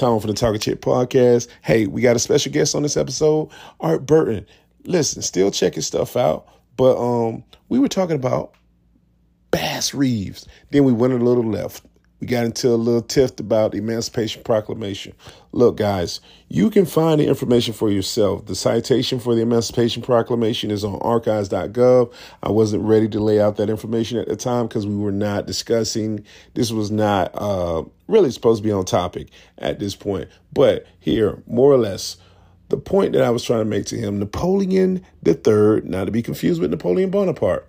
Tom for the Talking Chit podcast. Hey, we got a special guest on this episode, Art Burton. Listen, still checking stuff out, but um, we were talking about Bass Reeves. Then we went a little left. We got into a little tiff about the Emancipation Proclamation. Look, guys, you can find the information for yourself. The citation for the Emancipation Proclamation is on archives.gov. I wasn't ready to lay out that information at the time because we were not discussing. This was not uh, really supposed to be on topic at this point. But here, more or less, the point that I was trying to make to him Napoleon III, not to be confused with Napoleon Bonaparte,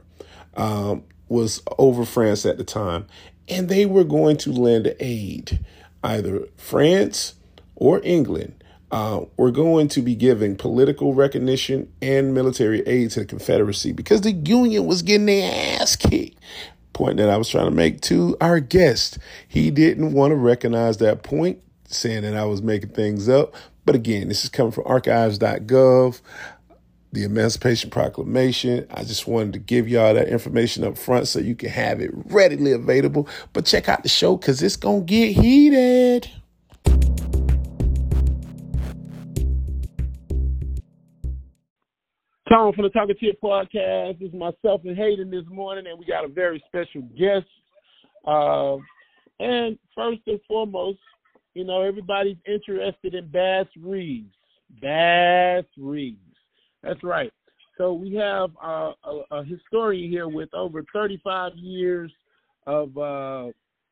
um, was over France at the time and they were going to lend aid. Either France or England uh, were going to be giving political recognition and military aid to the Confederacy because the Union was getting their ass kicked. Point that I was trying to make to our guest. He didn't want to recognize that point, saying that I was making things up. But again, this is coming from archives.gov the Emancipation Proclamation. I just wanted to give y'all that information up front so you can have it readily available. But check out the show because it's going to get heated. Tom from the Talk Talking Chit podcast. This is myself and Hayden this morning, and we got a very special guest. Uh, and first and foremost, you know, everybody's interested in Bass Reeves. Bass Reeves. That's right. So we have uh, a, a, historian here with over 35 years of, uh,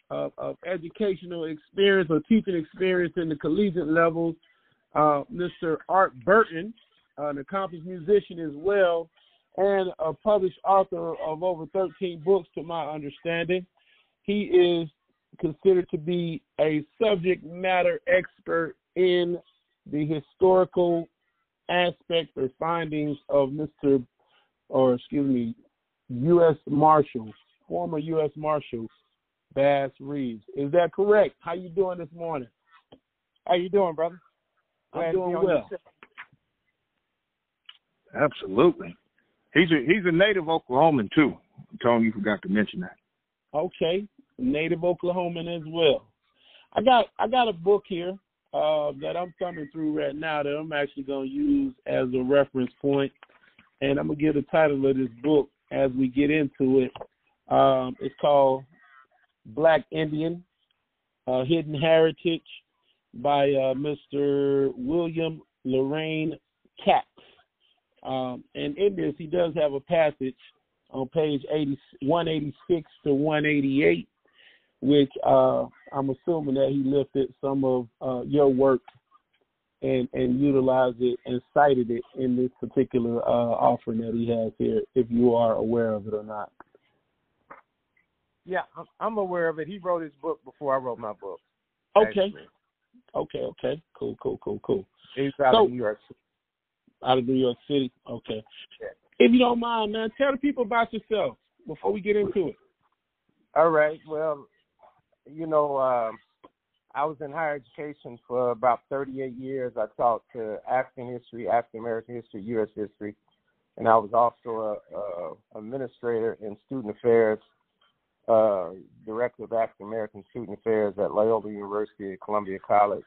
of, of educational experience or teaching experience in the collegiate levels. Uh, Mr. Art Burton, an accomplished musician as well, and a published author of over 13 books, to my understanding. He is considered to be a subject matter expert in the historical aspects or findings of Mr. or excuse me, U.S. Marshal, former U.S. Marshal Bass Reeves. Is that correct? How you doing this morning? How you doing, brother? Glad I'm doing well. Absolutely. He's a he's a native Oklahoman too. Tony, you forgot to mention that. Okay, native Oklahoman as well. I got I got a book here uh, that I'm coming through right now that I'm actually going to use as a reference point, and I'm gonna give the title of this book as we get into it. Um, it's called Black Indian uh, Hidden Heritage by uh, Mr. William Loren Katz. Um, and in this, he does have a passage on page 80, 186 to 188 which uh, I'm assuming that he lifted some of uh, your work and and utilized it and cited it in this particular uh, offering that he has here. If you are aware of it or not. Yeah, I'm aware of it. He wrote his book before I wrote my book. Okay. Actually. Okay. Okay. Cool. Cool. Cool. Cool. He's out so, of New York City. Out of New York City. Okay. Yeah. If you don't mind, man, tell the people about yourself before we get into it. All right. Well, you know, uh, I was in higher education for about 38 years. I taught to African history, African American history, U.S. history, and I was also a, a administrator in student affairs, uh, director of African American student affairs at Loyola University at Columbia College.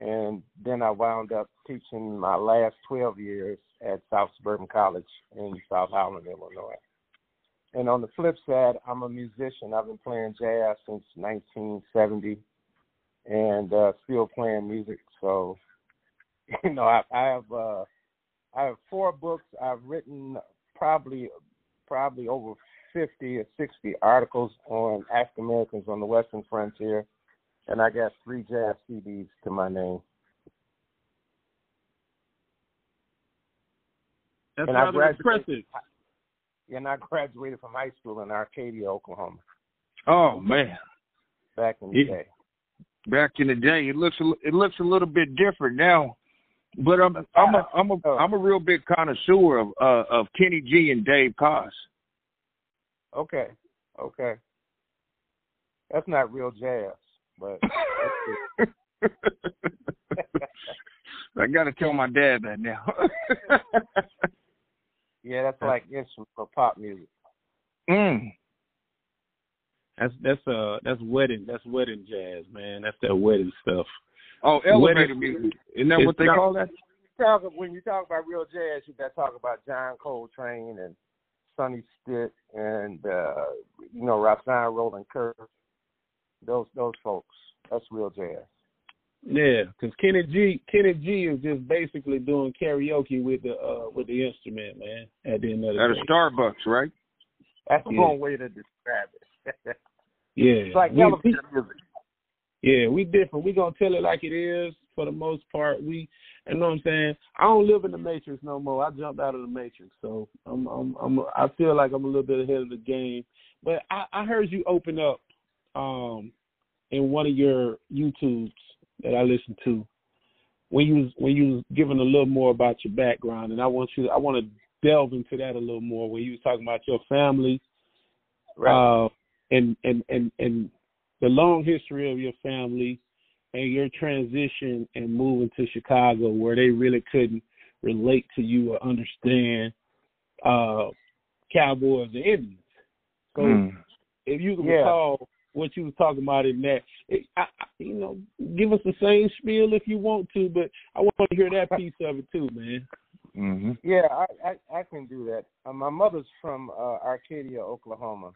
And then I wound up teaching my last 12 years at South Suburban College in South Holland, Illinois. And on the flip side, I'm a musician. I've been playing jazz since 1970, and uh, still playing music. So, you know, I, I have uh, I have four books. I've written probably probably over 50 or 60 articles on African Americans on the Western frontier, and I got three jazz CDs to my name. That's and rather impressive and I graduated from high school in Arcadia, Oklahoma. Oh man, back in the day. Back in the day, it looks a, it looks a little bit different now, but I'm I'm a I'm a oh. I'm a real big connoisseur of uh, of Kenny G and Dave Koz. Okay, okay, that's not real jazz, but. I got to tell my dad that now. Yeah, that's like instrumental pop music. Mm. That's that's uh that's wedding that's wedding jazz, man. That's that wedding stuff. Oh, elevator music. Isn't that what they not, call that? When you talk about real jazz, you got to talk about John Coltrane and Sonny Stitt and uh, you know Rahsaan Roland Kirk. Those those folks. That's real jazz. Yeah, because Kenny G, Kenny G is just basically doing karaoke with the uh with the instrument, man. At the end of the At day. a Starbucks, right? That's yeah. one way to describe it. yeah, it's like we, elevator music. Yeah, we different. We gonna tell it like it is for the most part. We, you know what I'm saying. I don't live in the matrix no more. I jumped out of the matrix, so I'm, I'm, I'm I feel like I'm a little bit ahead of the game. But I, I heard you open up, um, in one of your YouTubes that I listened to when you was when you was giving a little more about your background, and I want you I want to delve into that a little more when you was talking about your family, right. uh, and and and and the long history of your family and your transition and moving to Chicago, where they really couldn't relate to you or understand uh, cowboys and Indians. So, mm. if you can yeah. recall what you was talking about in that. It, I, I, you know, give us the same spiel if you want to, but I want to hear that piece of it too, man. Mm-hmm. Yeah, I, I I can do that. Uh, my mother's from uh, Arcadia, Oklahoma,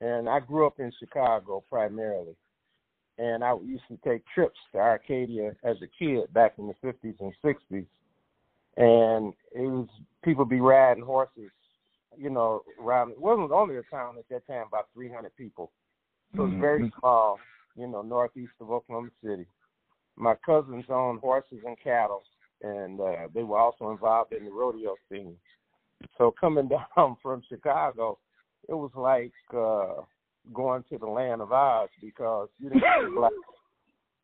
and I grew up in Chicago primarily. And I used to take trips to Arcadia as a kid back in the fifties and sixties, and it was people be riding horses, you know, around. It wasn't only a town at that time, about three hundred people so it's very mm-hmm. small, you know, northeast of Oklahoma City. My cousins owned horses and cattle, and uh, they were also involved in the rodeo scene. So coming down from Chicago, it was like uh, going to the land of Oz because you didn't see black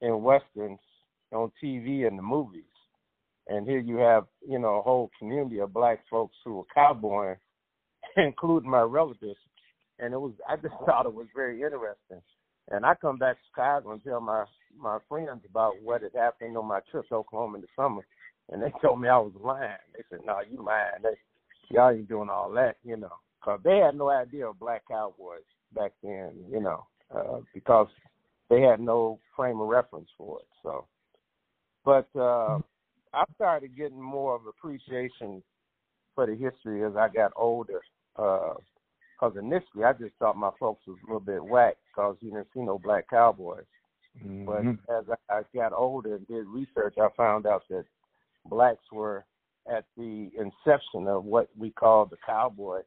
in westerns on TV and the movies. And here you have, you know, a whole community of black folks who were cowboying, including my relatives and it was I just thought it was very interesting. And I come back to Chicago and tell my my friends about what had happened on my trip to Oklahoma in the summer, and they told me I was lying. They said, "No, you lying. They, y'all ain't doing all that, you know." Cause they had no idea of black cowboys back then, you know, uh, because they had no frame of reference for it. So, but uh, I started getting more of appreciation for the history as I got older. Uh, because initially I just thought my folks was a little bit whack because you didn't see no black cowboys. Mm-hmm. But as I, I got older and did research, I found out that blacks were at the inception of what we call the cowboy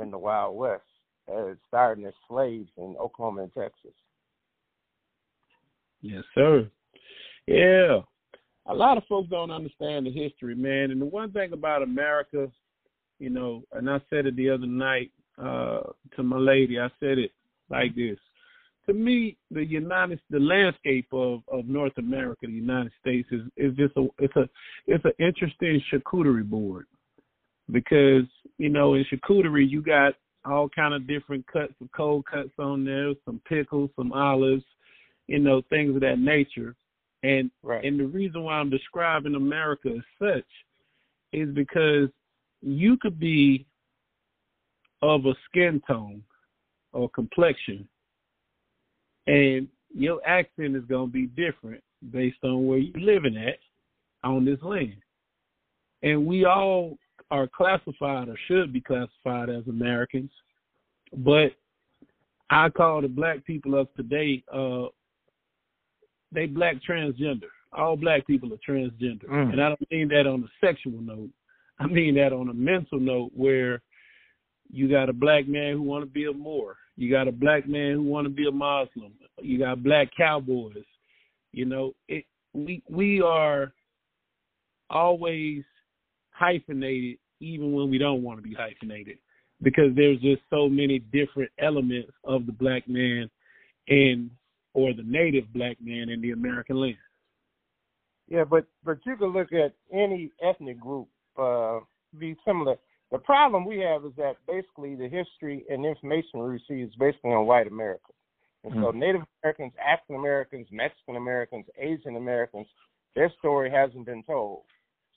in the Wild West, uh, starting as slaves in Oklahoma and Texas. Yes, sir. Yeah. A lot of folks don't understand the history, man. And the one thing about America, you know, and I said it the other night, uh, to my lady. I said it like this. To me, the United the landscape of, of North America, the United States, is, is just a it's a it's an interesting charcuterie board because you know in charcuterie you got all kind of different cuts of cold cuts on there, some pickles, some olives, you know things of that nature. And right. and the reason why I'm describing America as such is because you could be of a skin tone or complexion, and your accent is going to be different based on where you're living at on this land. And we all are classified or should be classified as Americans, but I call the black people of today uh they black transgender. All black people are transgender. Mm. And I don't mean that on a sexual note. I mean that on a mental note where you got a black man who want to be a Moor. You got a black man who want to be a Muslim. You got black cowboys. You know, it we we are always hyphenated even when we don't want to be hyphenated because there's just so many different elements of the black man and or the native black man in the American land. Yeah, but but you can look at any ethnic group uh be similar the problem we have is that basically the history and information we receive is basically on white America. And mm-hmm. so hmm. Native Americans, African Americans, Mexican Americans, Asian Americans, their story hasn't been told.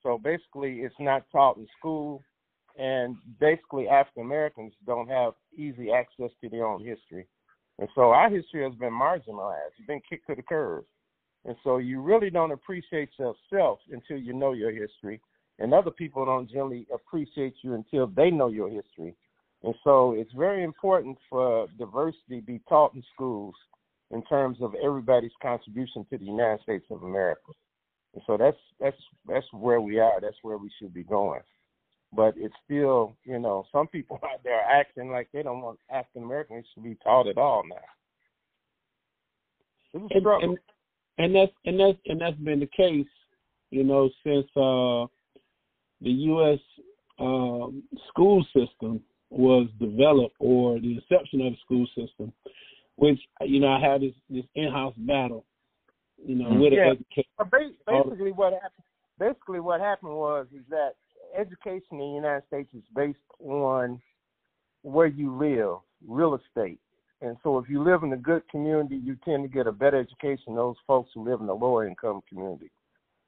So basically it's not taught in school and basically African Americans don't have easy access to their own history. And so our history has been marginalized. It's been kicked to the curb. And so you really don't appreciate yourself until you know your history. And other people don't generally appreciate you until they know your history. And so it's very important for diversity be taught in schools in terms of everybody's contribution to the United States of America. And so that's that's that's where we are. That's where we should be going. But it's still, you know, some people out there are acting like they don't want African Americans to be taught at all now. It's a struggle. And, and, and that's and that's and that's been the case, you know, since uh the US um, school system was developed or the inception of the school system, which you know I had this this in-house battle, you know, with yeah. education. Basically, what happened? Basically, what happened was is that education in the United States is based on where you live, real estate. And so if you live in a good community, you tend to get a better education than those folks who live in a lower income community.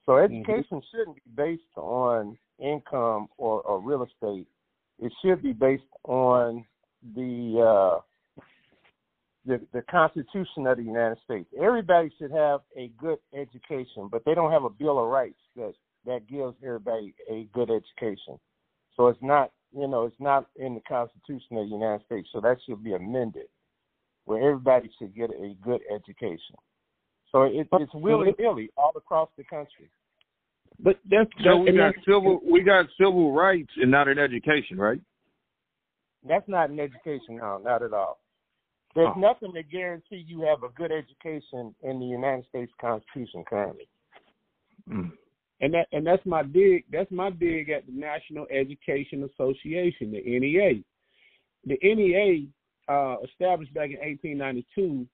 So Mm-hmm. education mm-hmm. shouldn't be based on income or, or real estate. It should be based on the uh, the the Constitution of the United States. Everybody should have a good education, but they don't have a Bill of Rights that that gives everybody a good education. So it's not you know it's not in the Constitution of the United States. So that should be amended, where everybody should get a good education. So it, it's willy nilly all across the country. But that's, so we got civil we got civil rights and not an education, right? That's not an education, no, not at all. There's Oh. nothing to guarantee you have a good education in the United States Constitution currently. Mm. and that and that's my dig that's my dig at the National Education Association, the NEA. The NEA uh, established back in 1892.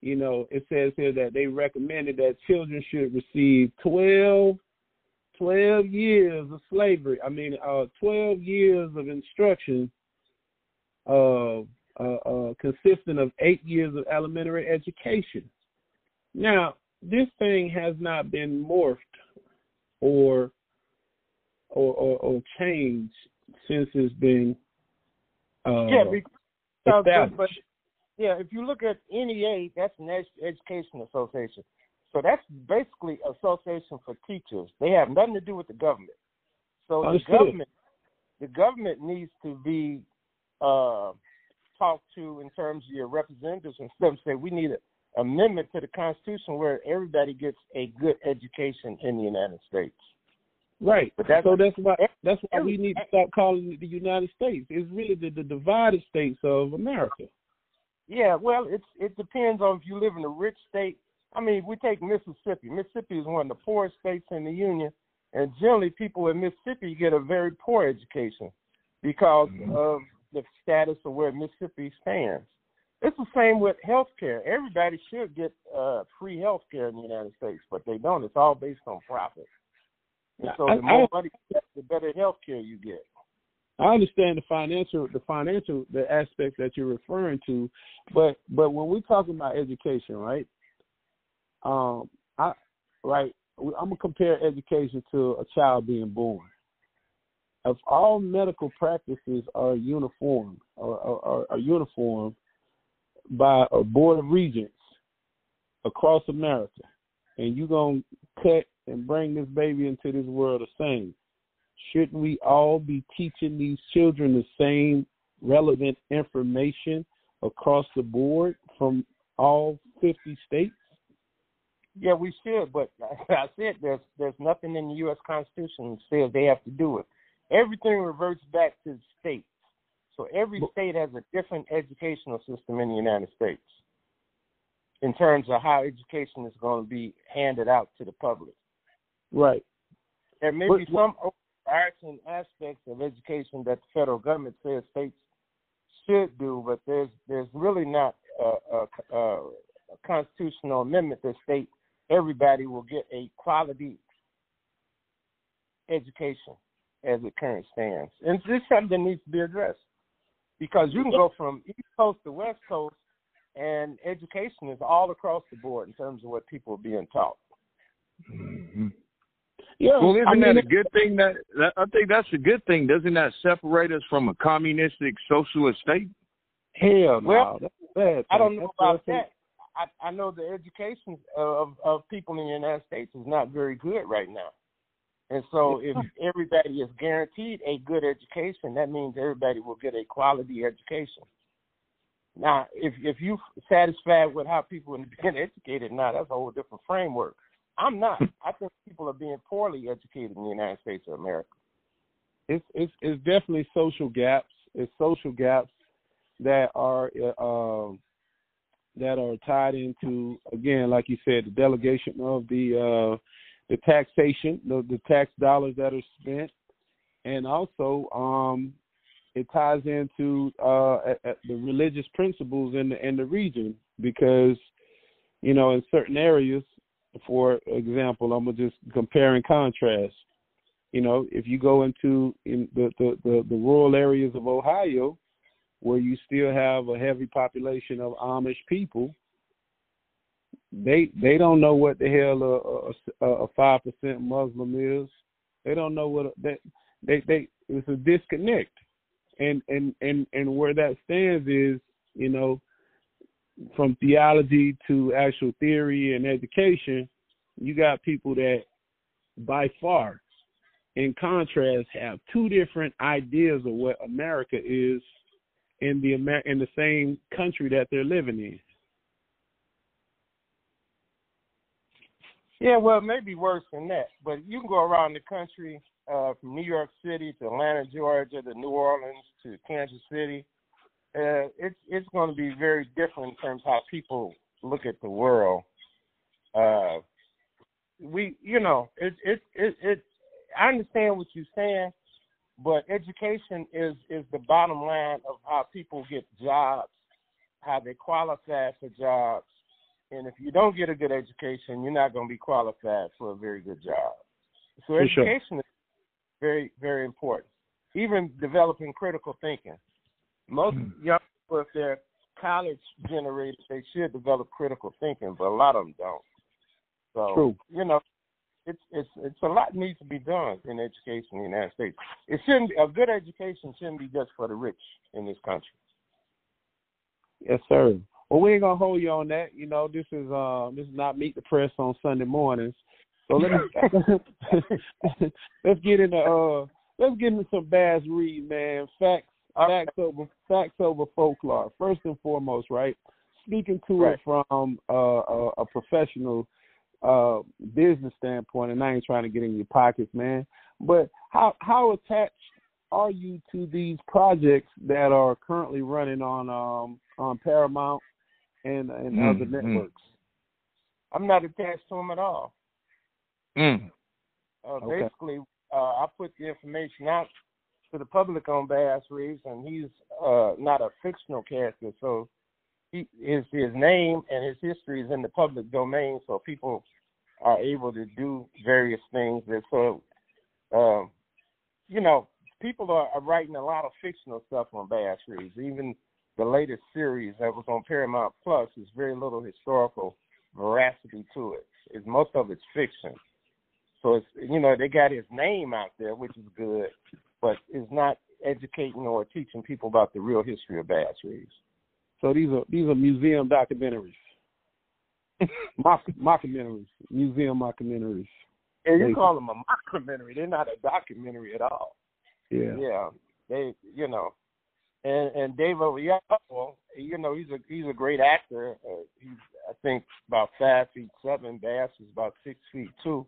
You know, it says here that they recommended that children should receive 12, 12 years of slavery. I mean, uh, 12 years of instruction, uh, uh, uh, consisting of eight years of elementary education. Now, this thing has not been morphed or or or, or changed since it's been uh, yeah, because, but, established. but yeah, if you look at NEA, that's an Ed- Education Association. So that's basically association for teachers. They have nothing to do with the government. So Understood. the government, the government needs to be uh, talked to in terms of your representatives and stuff. Say we need an amendment to the Constitution where everybody gets a good education in the United States. Right. But that's- so that's why that's why we need to stop calling it the United States. It's really the, the divided states of America. Yeah, well, it's it depends on if you live in a rich state. I mean, we take Mississippi. Mississippi is one of the poorest states in the union, and generally people in Mississippi get a very poor education because of the status of where Mississippi stands. It's the same with health care. Everybody should get uh, free health care in the United States, but they don't. It's all based on profit. And so I- the more I- money, you get, the better health care you get. I understand the financial the financial the aspects that you're referring to, but but when we're talking about education, right? Um, I right, I'm gonna compare education to a child being born. If all medical practices are uniform or are, are uniform by a board of regents across America, and you're gonna cut and bring this baby into this world the same, shouldn't we all be teaching these children the same relevant information across the board from all 50 states? Yeah, we should, but I said there's there's nothing in the U.S. Constitution that says they have to do it. Everything reverts back to the states. So every state has a different educational system in the United States in terms of how education is going to be handed out to the public. Right. There may But- be some overarching aspects of education that the federal government says states should do, but there's there's really not a, a, a, a constitutional amendment that states everybody will get a quality education as it currently stands. And this is something that needs to be addressed because you can go from East Coast to West Coast, and education is all across the board in terms of what people are being taught. hmm Yeah. Well, isn't I mean, that a good thing? That, that I think that's a good thing. Doesn't that separate us from a communistic socialist state? hell no. Well, that's bad I don't know That's about that. I, I know the education of of people in the United States is not very good right now. And so if everybody is guaranteed a good education, that means everybody will get a quality education. Now, if if you're satisfied with how people are being educated now, that's a whole different framework. I'm not. I think people are being poorly educated in the United States of America. It's it's it's definitely social gaps. It's social gaps that are uh, that are tied into again, like you said, the delegation of the uh, the taxation, the, the tax dollars that are spent, and also um, it ties into uh, at, at the religious principles in the in the region because you know in certain areas, for example, I'm gonna just compare and contrast. You know, if you go into in the, the, the, the rural areas of Ohio, where you still have a heavy population of Amish people, they they don't know what the hell a five percent Muslim is. They don't know what that they they it's a disconnect, and and and and where that stands is you know from theology to actual theory and education, you got people that by far, in contrast, have two different ideas of what America is in the Amer- in the same country that they're living in. Yeah, well, maybe worse than that, but you can go around the country uh, from New York City to Atlanta, Georgia, to New Orleans to Kansas City. Uh, it's it's going to be very different in terms of how people look at the world. Uh, we, you know, it it it, it I understand what you're saying, but education is is the bottom line of how people get jobs, how they qualify for jobs, and if you don't get a good education, you're not going to be qualified for a very good job. So For sure. education is very, very important. Even developing critical thinking. Most Hmm. young people, if they're college generated, they should develop critical thinking, but a lot of them don't. So True. you know, it's it's it's a lot needs to be done in education in the United States. It shouldn't a good education shouldn't be just for the rich in this country. Yes, sir. Well, we ain't gonna hold you on that. You know, this is uh, this is not meet the press on Sunday mornings. So let me let's get into uh, let's get into some Bass Reeves, man. Facts, facts over facts over folklore. First and foremost, right? Speaking to Right. it from uh, a, a professional uh business standpoint, and I ain't trying to get in your pockets, man. But how how attached are you to these projects that are currently running on um on Paramount and and Mm, other mm. networks? I'm not attached to them at all. Mm. Uh, Okay. Basically, uh, I put the information out to the public on Bass Reeves, and he's uh, not a fictional character, so he, his his name and his history is in the public domain, so people are able to do various things. And so, um, you know, people are, are writing a lot of fictional stuff on Bass Reeves. Even the latest series that was on Paramount Plus is very little historical veracity to it. It's most of it's fiction. So it's you know they got his name out there, which is good, but it's not educating or teaching people about the real history of Bass Reeves. So these are these are museum documentaries, mock mockumentaries, museum mockumentaries. And you Thank call them a mockumentary. They're not a documentary at all. Yeah. Yeah, they you know, and and Dave Oyelowo, you know he's a he's a great actor. Uh, he's I think about five feet seven. Bass is about six feet two.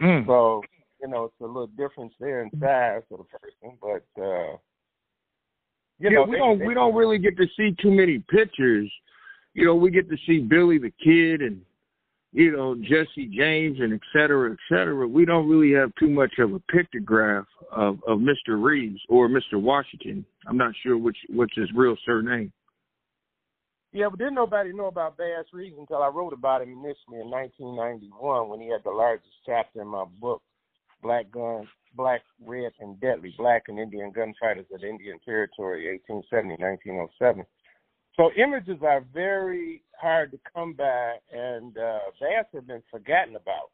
Mm. So you know it's a little difference there in size for the person, but uh, you yeah, know we don't they- we don't really get to see too many pictures. You know, we get to see Billy the Kid and you know Jesse James and et cetera, et cetera. We don't really have too much of a pictograph of of Mr. Reeves or Mr. Washington. I'm not sure which what's his real surname. Yeah, but didn't nobody know about Bass Reeves until I wrote about him initially in 1991 when he had the largest chapter in my book, Black Guns, Black, Red, and Deadly, Black and Indian Gunfighters of Indian Territory, 1870-1907. So images are very hard to come by, and uh, Bass had been forgotten about.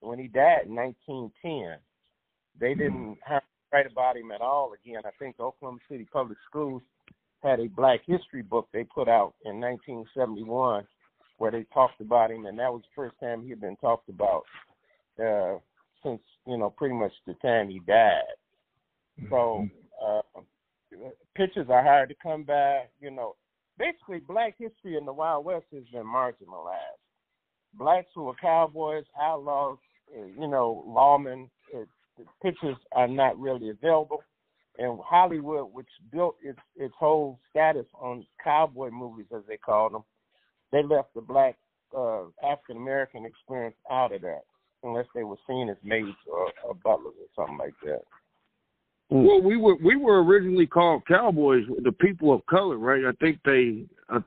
When he died in 1910, they didn't have write about him at all again. I think the Oklahoma City Public Schools had a Black History book they put out in 1971, where they talked about him, and that was the first time he had been talked about uh, since you know pretty much the time he died. So uh, pictures are hard to come by. You know, basically, black history in the Wild West has been marginalized. Blacks who were cowboys, outlaws, you know, lawmen. It, the pictures are not really available. And Hollywood, which built its its whole status on cowboy movies, as they called them, they left the black uh, African American experience out of that, unless they were seen as maids or, or butlers or something like that. Mm. Well, we were we were originally called cowboys, the people of color, right? I think they. Uh,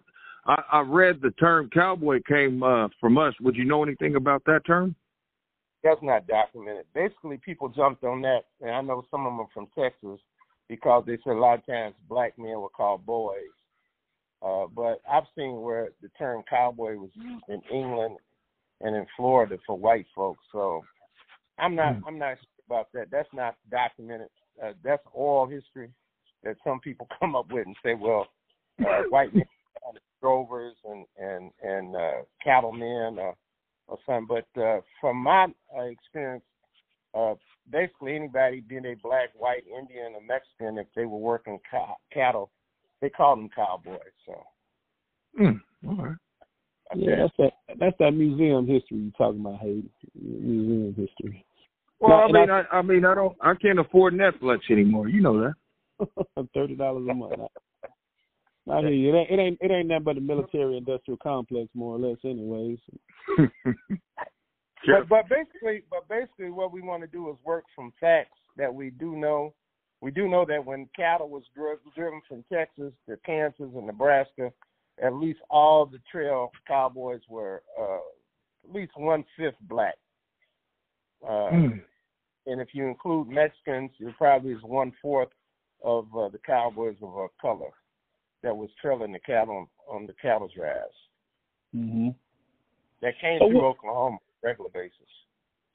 I, I read the term cowboy came uh, from us. Would you know anything about that term? That's not documented. Basically, people jumped on that, and I know some of them from Texas because they said a lot of times black men were called boys. Uh, but I've seen where the term cowboy was used in England and in Florida for white folks. So I'm not mm. I'm not sure about that. That's not documented. Uh, that's oral history that some people come up with and say, well, uh, white men drovers and and and uh, cattlemen or, or something. But uh, from my uh, experience, uh, basically anybody, being a black, white, Indian, or Mexican, if they were working ca- cattle, they called them cowboys. So. Mm, all right. Yeah, that's that. That's that museum history you talking about, Hayden. Museum history. Well, now, I mean, I, I, I mean, I don't, I can't afford Netflix anymore. You know that. Thirty dollars a month. I hear you. It ain't, it ain't, it ain't nothing but a military-industrial complex, more or less, anyways. But, but basically, but basically, what we want to do is work from facts that we do know. We do know that when cattle was driven from Texas to Kansas and Nebraska, at least all the trail cowboys were uh, at least one fifth black. Uh, mm. And if you include Mexicans, it probably is one fourth of uh, the cowboys of uh, color that was trailing the cattle on, on the cattle drives. Mm-hmm. That came so through what, Oklahoma regular basis.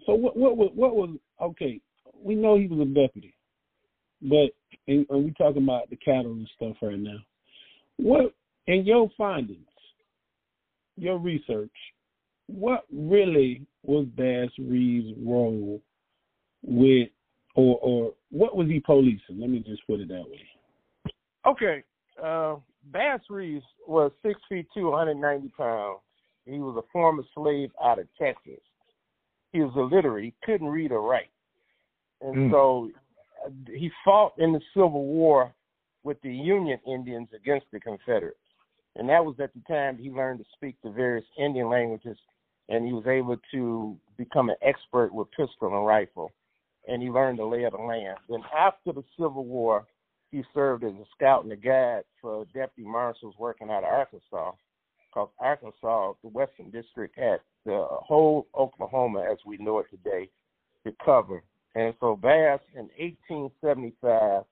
So what what was what was okay? We know he was a deputy, but and, and we talking about the cattle and stuff right now. What in your findings, your research, what really was Bass Reeves' role with, or or what was he policing? Let me just put it that way. Okay, uh, Bass Reeves was six feet two, 190 pounds. He was a former slave out of Texas. He was illiterate. He couldn't read or write. And mm. so he fought in the Civil War with the Union Indians against the Confederates. And that was at the time he learned to speak the various Indian languages and he was able to become an expert with pistol and rifle. And he learned the lay of the land. Then after the Civil War, he served as a scout and a guide for deputy marshals working out of Arkansas because Arkansas, the Western District, had the whole Oklahoma as we know it today to cover. And so Bass in 1875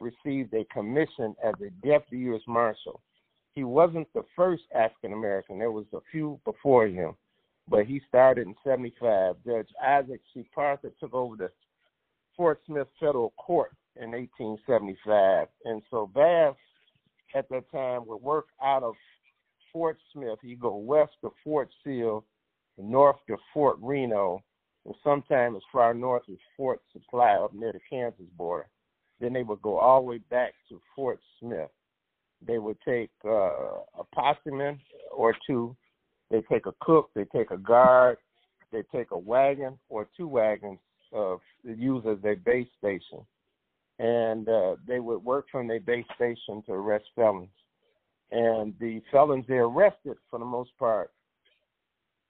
received a commission as a deputy U.S. Marshal. He wasn't the first African American. There was a few before him, but he started in 75. Judge Isaac C. Parker took over the Fort Smith Federal Court in 1875. And so Bass at that time would work out of Fort Smith. He'd go west to Fort Sill, north to Fort Reno, and sometimes as far north as Fort Supply up near the Kansas border. Then they would go all the way back to Fort Smith. They would take uh, a postman or two. They take a cook. They take a guard. They take a wagon or two wagons uh, use as their base station. And uh, they would work from their base station to arrest felons and the felons they arrested, for the most part,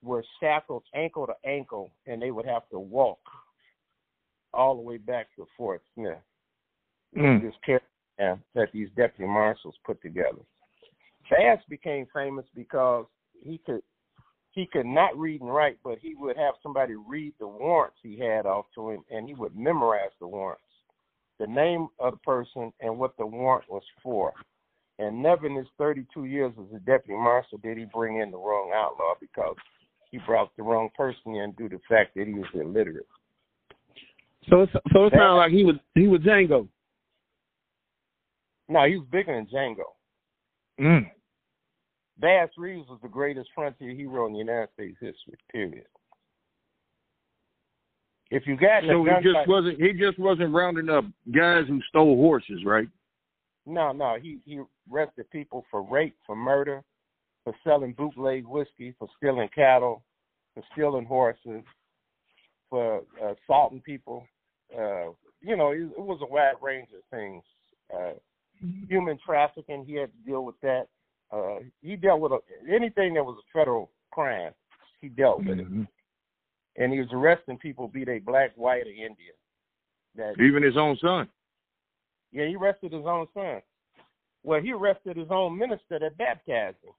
were shackled ankle to ankle, and they would have to walk all the way back to Fort Smith. Mm. This caravan that these deputy marshals put together. Bass became famous because he could he could not read and write, but he would have somebody read the warrants he had off to him, and he would memorize the warrants, the name of the person, and what the warrant was for. And never in his 32 years as a deputy marshal did he bring in the wrong outlaw because he brought the wrong person in due to the fact that he was illiterate. So it's so it sounds like he was he was Django. No, he was bigger than Django. Mm. Bass Reeves was the greatest frontier hero in the United States history. Period. If you got so he just wasn't he just wasn't rounding up guys who stole horses, right? No, no. He he arrested people for rape, for murder, for selling bootleg whiskey, for stealing cattle, for stealing horses, for uh, assaulting people. Uh, you know, it, it was a wide range of things. Uh, human trafficking, he had to deal with that. Uh, he dealt with a, anything that was a federal crime. He dealt with mm-hmm. it and he was arresting people, be they black, white, or Indian. That even his own son. Yeah, he arrested his own son. Well, he arrested his own minister that baptized him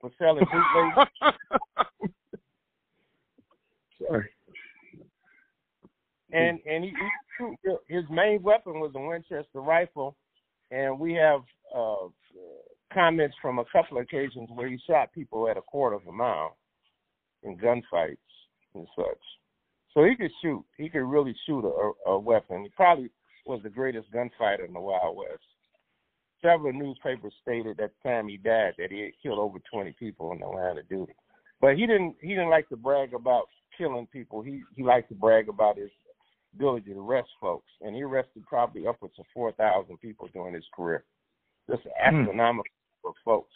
for selling bootleg. Sorry. And and he, he, his main weapon was a Winchester rifle, and we have uh, comments from a couple of occasions where he shot people at a quarter of a mile in gunfights and such. So he could shoot. He could really shoot a, a weapon. He probably was the greatest gunfighter in the Wild West. Several newspapers stated at the time he died that he had killed over 20 people in the line of duty. But he didn't. He didn't like to brag about killing people. He he liked to brag about his ability to arrest folks, and he arrested probably upwards of 4,000 people during his career. Just hmm. astronomical mm. folks.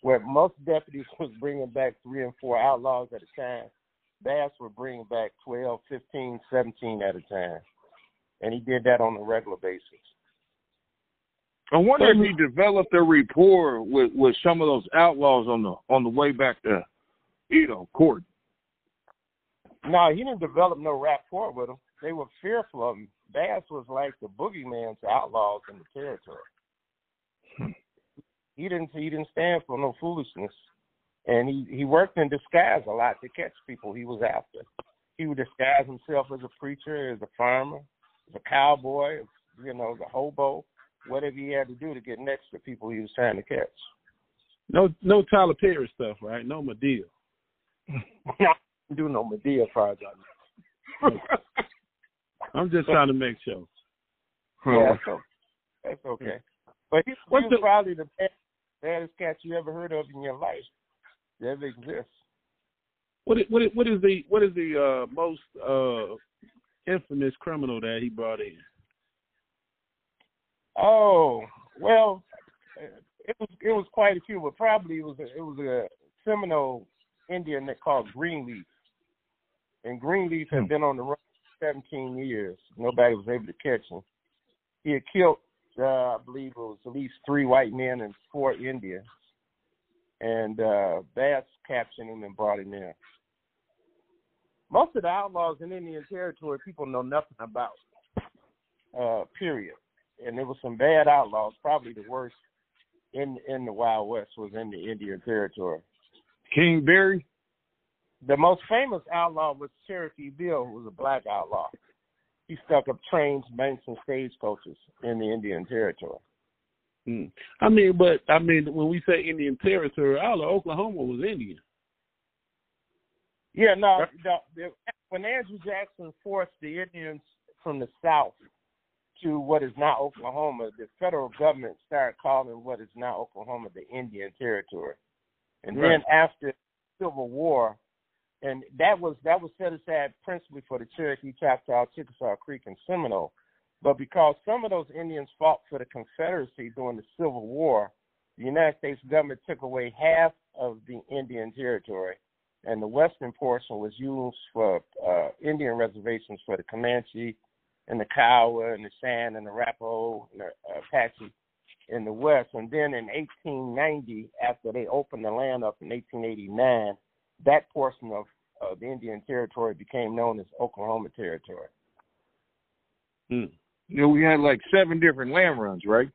Where most deputies was bringing back three and four outlaws at a time, Bass would bring back 12, 15, 17 at a time. And he did that on a regular basis. I wonder if he developed a rapport with, with some of those outlaws on the on the way back to, you know, court. No, he didn't develop no rapport with them. They were fearful of him. Bass was like the boogeyman to outlaws in the territory. Hmm. He didn't he didn't stand for no foolishness and he he worked in disguise a lot to catch people he was after. He would disguise himself as a preacher, as a farmer, as a cowboy, you know, the hobo, whatever he had to do to get next to people he was trying to catch. No, no Tyler Perry stuff, right? No Madea. no, do no Madea, far as I know. I'm just trying to make sure. Yeah, that's okay. That's okay. But he, he was the, probably the best, baddest cat you ever heard of in your life that exists. What is, what is, what is the what is the uh, most uh, infamous criminal that he brought in? Oh well, it was it was quite a few, but probably it was a, it was a Seminole Indian that called Greenleaf, and Greenleaf had hmm. been on the run for 17 years. Nobody was able to catch him. He had killed, uh, I believe it was at least three white men and four Indians and uh, Bass captured him and brought him in. Most of the outlaws in Indian Territory, people know nothing about. Uh, period. And there were some bad outlaws. Probably the worst in in the Wild West was in the Indian Territory. King Barry. The most famous outlaw was Cherokee Bill, who was a black outlaw. He stuck up trains, banks, and stagecoaches in the Indian Territory. Hmm. I mean, but I mean, when we say Indian territory, all of Oklahoma was Indian. Yeah, no. The, the, when Andrew Jackson forced the Indians from the South to what is now Oklahoma, the federal government started calling what is now Oklahoma the Indian Territory. And right. then after the Civil War, and that was that was set aside principally for the Cherokee, Choctaw, Chickasaw Creek, and Seminole. But because some of those Indians fought for the Confederacy during the Civil War, the United States government took away half of the Indian territory, and the western portion was used for uh, Indian reservations for the Comanche and the Kiowa and the Cheyenne and the Arapaho and the Apache in the west. And then in 1890, after they opened the land up in 1889, that portion of uh, the Indian territory became known as Oklahoma Territory. Hmm you know, we had like seven different land runs, right?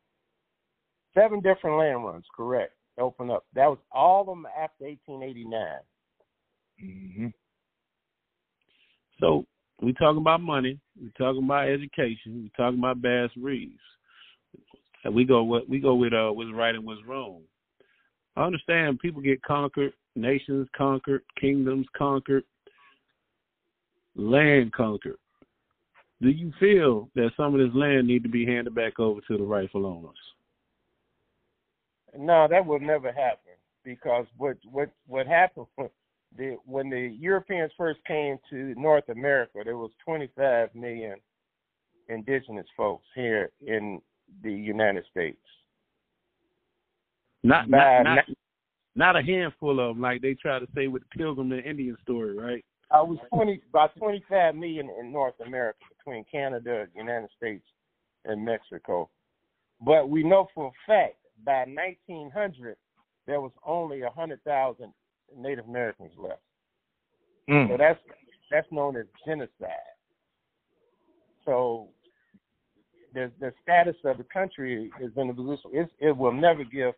Seven different land runs, correct. Open up. That was all of them after 1889. Mm-hmm. So we talking about money. We talking about education. We talking about Bass Reeves. And we go what we go with uh what's right and what's wrong. I understand people get conquered, nations conquered, kingdoms conquered, land conquered do you feel that some of this land need to be handed back over to the rightful owners? No, that will never happen because what what what happened the when the Europeans first came to North America, there was 25 million indigenous folks here in the United States. Not not, not, not a handful of them, like they try to say with the Pilgrim and Indian story, right? I was 20 about 25 million in North America between Canada, United States, and Mexico. But we know for a fact by 1900 there was only 100,000 Native Americans left. Mm. So that's that's known as genocide. So the the status of the country is in the position it, it will never give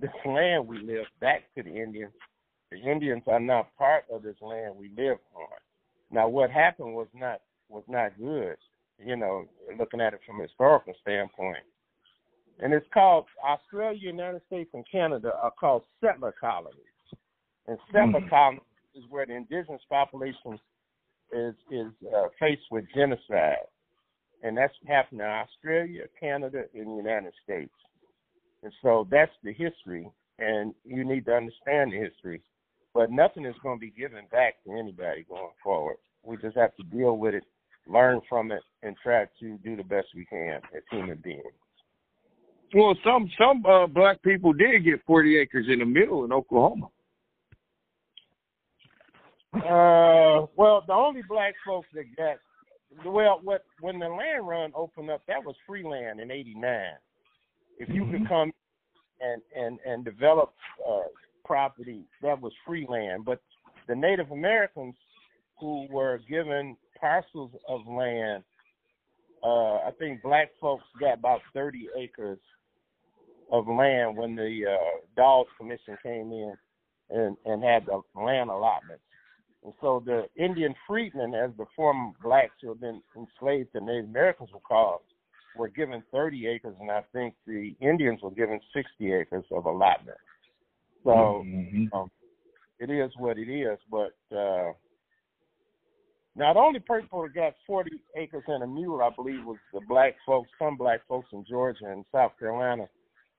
this land we live back to the Indians. The Indians are not part of this land we live on. Now what happened was not was not good, you know, looking at it from a historical standpoint. And it's called Australia, United States, and Canada are called settler colonies. And settler mm-hmm. colonies is where the indigenous population is is uh, faced with genocide, and that's happening in Australia, Canada, and the United States. And so that's the history, and you need to understand the history. But nothing is going to be given back to anybody going forward. We just have to deal with it, learn from it, and try to do the best we can as human beings. Well, some some uh, black people did get 40 acres in the middle in Oklahoma. Uh, well, the only black folks that got well, what when the land run opened up, that was free land in '89. If you mm-hmm. could come and and and develop uh, property, that was free land. But the Native Americans who were given parcels of land, uh, I think black folks got about 30 acres of land when the uh, Dawes Commission came in and and had the land allotments. And so the Indian freedmen, as the former blacks who had been enslaved to Native Americans were called, were given 30 acres, and I think the Indians were given 60 acres of allotment. So mm-hmm. um, it is what it is. But uh, now the only people that got 40 acres and a mule, I believe, was the black folks, some black folks in Georgia and South Carolina,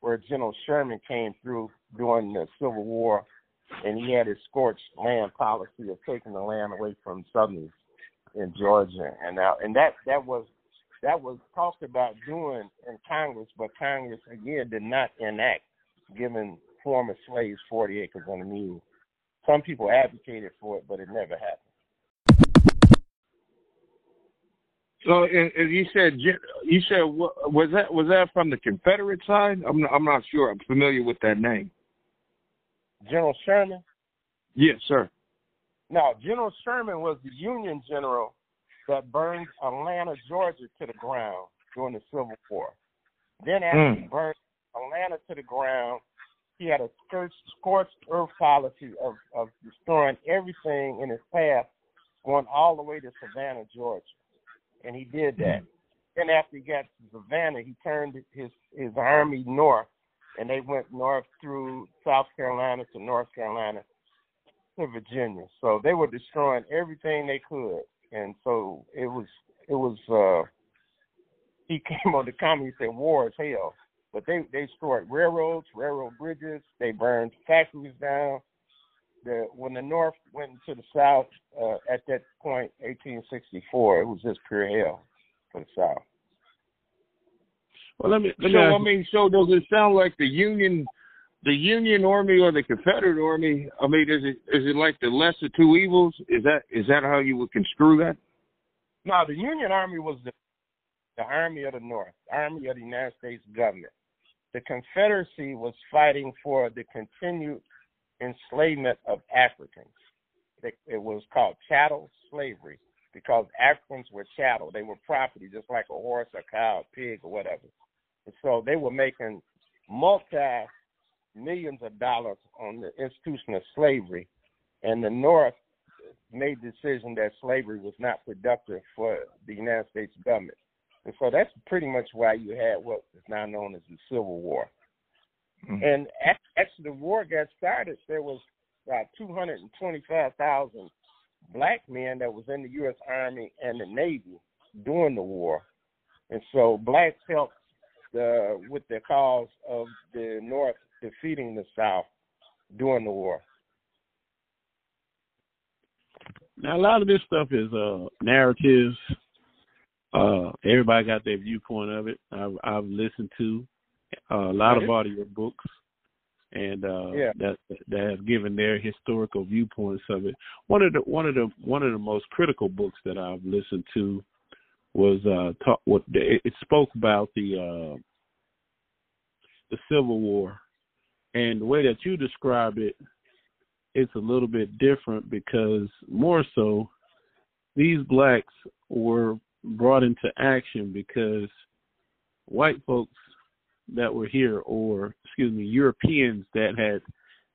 where General Sherman came through during the Civil War and he had his scorched land policy of taking the land away from Southerners in Georgia, and now and that that was that was talked about doing in Congress, but Congress again did not enact giving former slaves 40 acres on a mule. Some people advocated for it, but it never happened. So, as you said, you said was that was that from the Confederate side? I'm not, I'm not sure. I'm familiar with that name. General Sherman? Yes, sir. Now, General Sherman was the Union general that burned Atlanta, Georgia to the ground during the Civil War. Then after mm. he burned Atlanta to the ground, he had a scorched earth policy of, of destroying everything in his path, going all the way to Savannah, Georgia. And he did that. Mm. Then after he got to Savannah, he turned his his army north and they went north through South Carolina to North Carolina to Virginia. So they were destroying everything they could, and so it was it was. uh He came on the comedy He said, "War is hell," but they they destroyed railroads, railroad bridges. They burned factories down. The when the North went to the South uh, at that point, 1864, it was just pure hell for the South. Well, let me. Let so I mean, so does it sound like the Union, the Union Army or the Confederate Army? I mean, is it is it like the lesser two evils? Is that is that how you would construe that? No, the Union Army was the the Army of the North, Army of the United States government. The Confederacy was fighting for the continued enslavement of Africans. It, it was called chattel slavery because Africans were chattel. They were property, just like a horse, a cow, a pig, or whatever. And so they were making multi millions of dollars on the institution of slavery, and the North made the decision that slavery was not productive for the United States government. And so that's pretty much why you had what is now known as the Civil War. Mm-hmm. And after the war got started, there was about 225,000 black men that was in the U.S. Army and the Navy during the war. And so blacks helped the with the cause of the North defeating the South during the war. Now a lot of this stuff is uh narratives. Uh everybody got their viewpoint of it. I've I've listened to uh, a lot of audio books and uh yeah. that that have given their historical viewpoints of it. One of the one of the one of the most critical books that I've listened to was uh talk what it, it spoke about the uh the Civil War and the way that you describe it it's a little bit different because more so these blacks were brought into action because white folks that were here or excuse me Europeans that had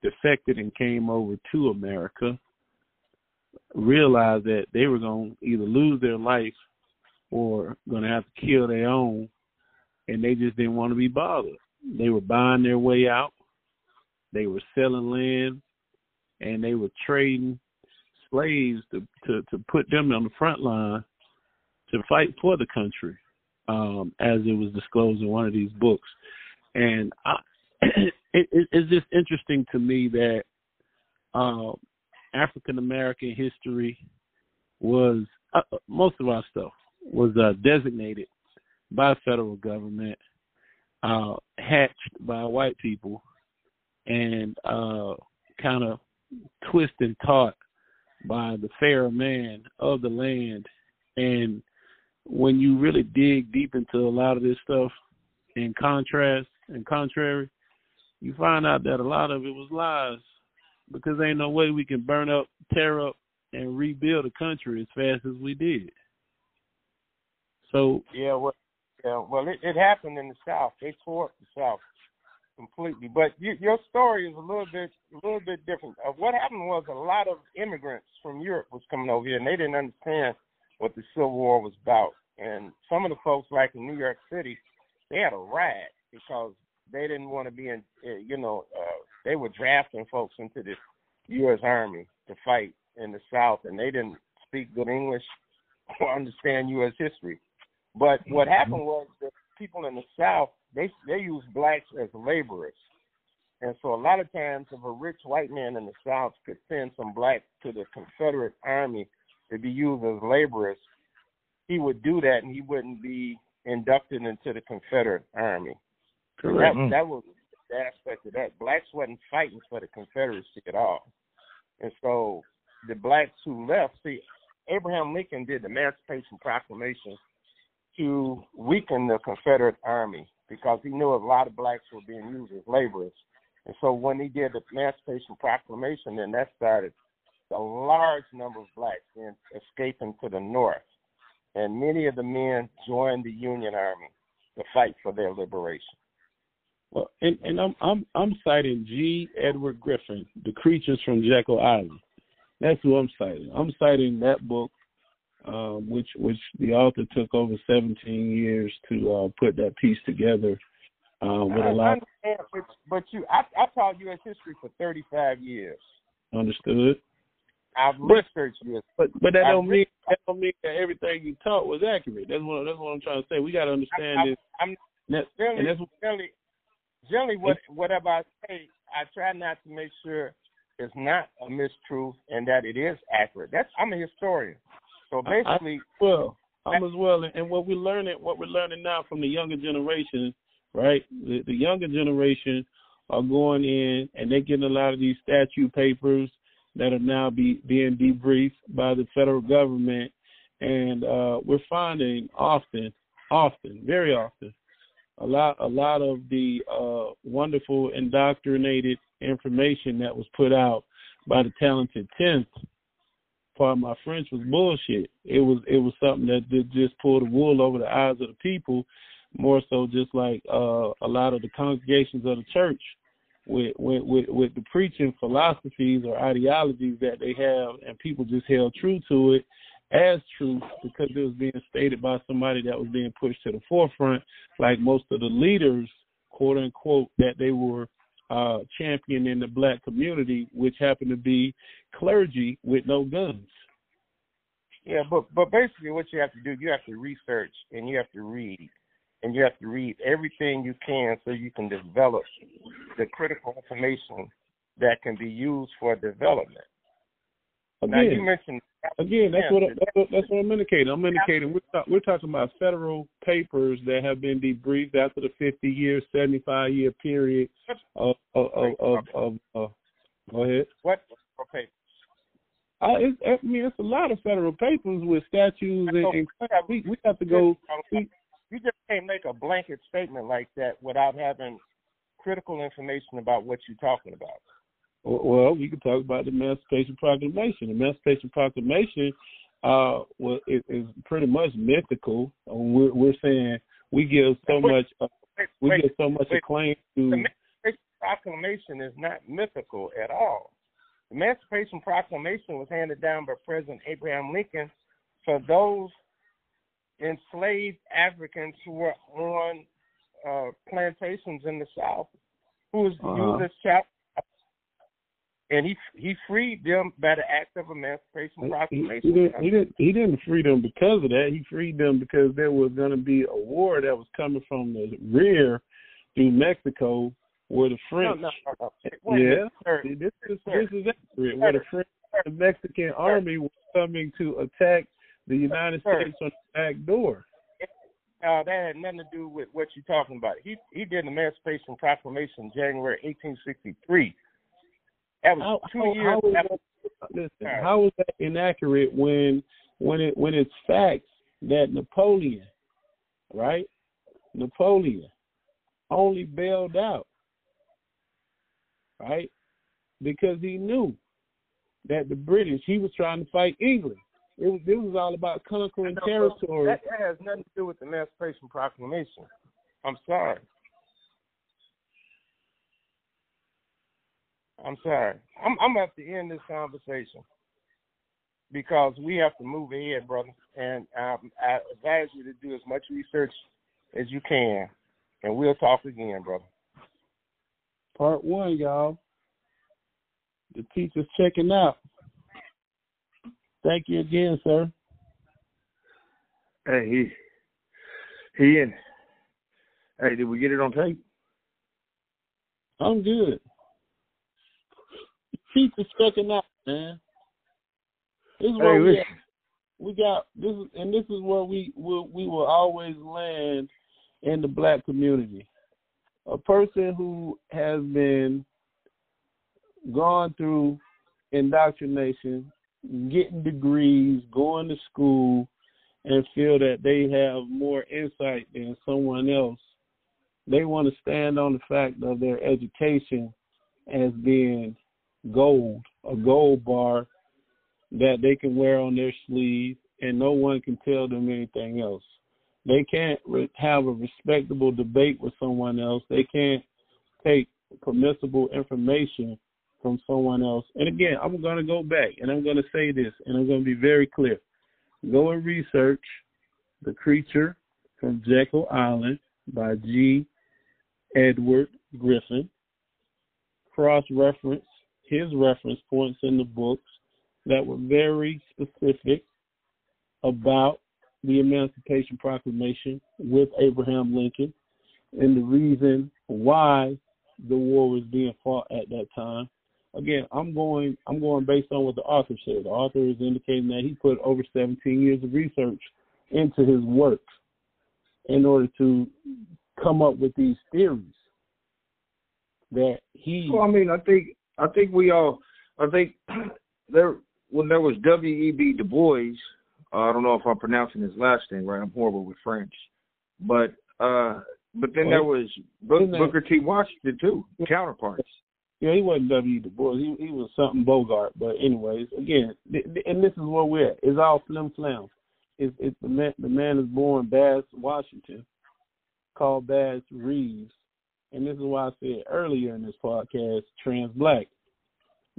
defected and came over to America realized that they were going to either lose their life or going to have to kill their own and they just didn't want to be bothered. They were buying their way out. They were selling land and they were trading slaves to, to, to put them on the front line to fight for the country, um, as it was disclosed in one of these books. And I, it, it, it's just interesting to me that uh, African American history was uh, most of our stuff was uh, designated by federal government, uh, hatched by white people, and uh, kind of twist and taught by the fair man of the land. And when you really dig deep into a lot of this stuff, in contrast and contrary, you find out that a lot of it was lies because there ain't no way we can burn up, tear up, and rebuild a country as fast as we did. So yeah, well, yeah, well, it, it happened in the South. They tore up the South completely. But you, your story is a little bit, a little bit different. Uh, what happened was a lot of immigrants from Europe was coming over here, and they didn't understand what the Civil War was about. And some of the folks, like in New York City, they had a riot because they didn't want to be in, uh, you know, uh, they were drafting folks into the U.S. Army to fight in the South, and they didn't speak good English or understand U.S. history. But what happened was that people in the South they they used blacks as laborers, and so a lot of times, if a rich white man in the South could send some blacks to the Confederate Army to be used as laborers, he would do that, and he wouldn't be inducted into the Confederate Army. correct. That, that was the aspect of that. Blacks wasn't fighting for the Confederacy at all. And so the blacks who left, see, Abraham Lincoln did the Emancipation Proclamation to weaken the Confederate Army because he knew a lot of blacks were being used as laborers. And so when he did the Emancipation Proclamation, then that started a large number of blacks in escaping to the north. And many of the men joined the Union Army to fight for their liberation. Well, and, and I'm I'm I'm citing G. Edward Griffin, The Creatures from Jekyll Island. That's who I'm citing. I'm citing that book, um, which which the author took over 17 years to uh, put that piece together. Uh, with I a lot but, but you, I, I taught U.S. history for 35 years. understood, I've researched this, but but that I don't mean that don't mean that everything you taught was accurate. That's what that's what I'm trying to say. We got to understand I, this. I'm And generally, and that's generally, generally, what whatever I say, I try not to make sure it's not a mistruth and that it is accurate. That's I'm a historian, so I- I- basically, well. I'm as well, and what we're learning, what we're learning now from the younger generation, right? The, the younger generation are going in and they're getting a lot of these statute papers that are now be being debriefed by the federal government, and uh, we're finding often, often, very often, a lot, a lot of the uh, wonderful indoctrinated information that was put out by the talented tenth part of my French was bullshit. It was it was something that did just pull the wool over the eyes of the people, more so just like uh, a lot of the congregations of the church with with with, with the preaching philosophies or ideologies that they have, and people just held true to it as truth because it was being stated by somebody that was being pushed to the forefront, like most of the leaders, quote unquote, that they were uh, champion in the black community, which happened to be clergy with no guns. yeah. But but basically, what you have to do, you have to research and you have to read, and you have to read everything you can so you can develop the critical information that can be used for development. Again, now you mentioned again that's what, that's what that's what I'm indicating. I'm indicating we're talk, we're talking about federal papers that have been debriefed after the 50 year, 75 year period of of of, of, of, of go ahead. What papers? I, it, I mean, it's a lot of federal papers with statutes and, and we we have to go. We, you just can't make a blanket statement like that without having critical information about what you're talking about. Well, we can talk about the Emancipation Proclamation. The Emancipation Proclamation uh, well, it is pretty much mythical. We're, we're saying we give so wait, much uh, wait, we wait, give so much acclaim to. The Emancipation Proclamation is not mythical at all. The Emancipation Proclamation was handed down by President Abraham Lincoln for those enslaved Africans who were on uh, plantations in the South, who was uh-huh. used as chapter and he he freed them by the act of emancipation proclamation. He, he, didn't, he didn't he didn't free them because of that. He freed them because there was going to be a war that was coming from the rear through Mexico, where the French. No, no, no, yeah, this is this is accurate. Where the French, the Mexican army was coming to attack the United States on the back door. Uh, that had nothing to do with what you're talking about. He he did the Emancipation Proclamation January 1863 that was how, two how, years. How that, listen, how is that inaccurate when when it when it's facts that Napoleon, right? Napoleon only bailed out, right? Because he knew that the British he was trying to fight England. It was this was all about conquering territory. That, that has nothing to do with the Emancipation Proclamation. I'm sorry. I'm sorry. I'm I'm at the end this conversation because we have to move ahead, brother. And um, I advise you to do as much research as you can, and we'll talk again, brother. Part one, y'all. The teacher's checking out. Thank you again, sir. Hey, he, he and hey, did we get it on tape? I'm good the checking out, man. This is where hey, we, we got this, is, and this is where we will we will always land in the black community. A person who has been gone through indoctrination, getting degrees, going to school, and feel that they have more insight than someone else. They want to stand on the fact of their education as being gold, a gold bar that they can wear on their sleeve, and no one can tell them anything else. They can't re- have a respectable debate with someone else. They can't take permissible information from someone else. And again, I'm going to go back and I'm going to say this, and I'm going to be very clear. Go and research The Creature from Jekyll Island by G. Edward Griffin. Cross reference his reference points in the books that were very specific about the Emancipation Proclamation with Abraham Lincoln and the reason why the war was being fought at that time. Again, I'm going I'm going based on what the author said. The author is indicating that he put over 17 years of research into his work in order to come up with these theories that he Well, I mean, I think I think we all, I think there when there was W. E. B. Du Bois. Uh, I don't know if I'm pronouncing his last name right. I'm horrible with French, but uh, but then there was Book, Booker T. Washington too, counterparts. Yeah, he wasn't W. Du Bois. He he was something Bogart. But anyways, again, th- th- and this is where we're at. It's all flim flam. It's it's the man the man is born Bass Washington, called Bass Reeves, and this is why I said earlier in this podcast, trans black,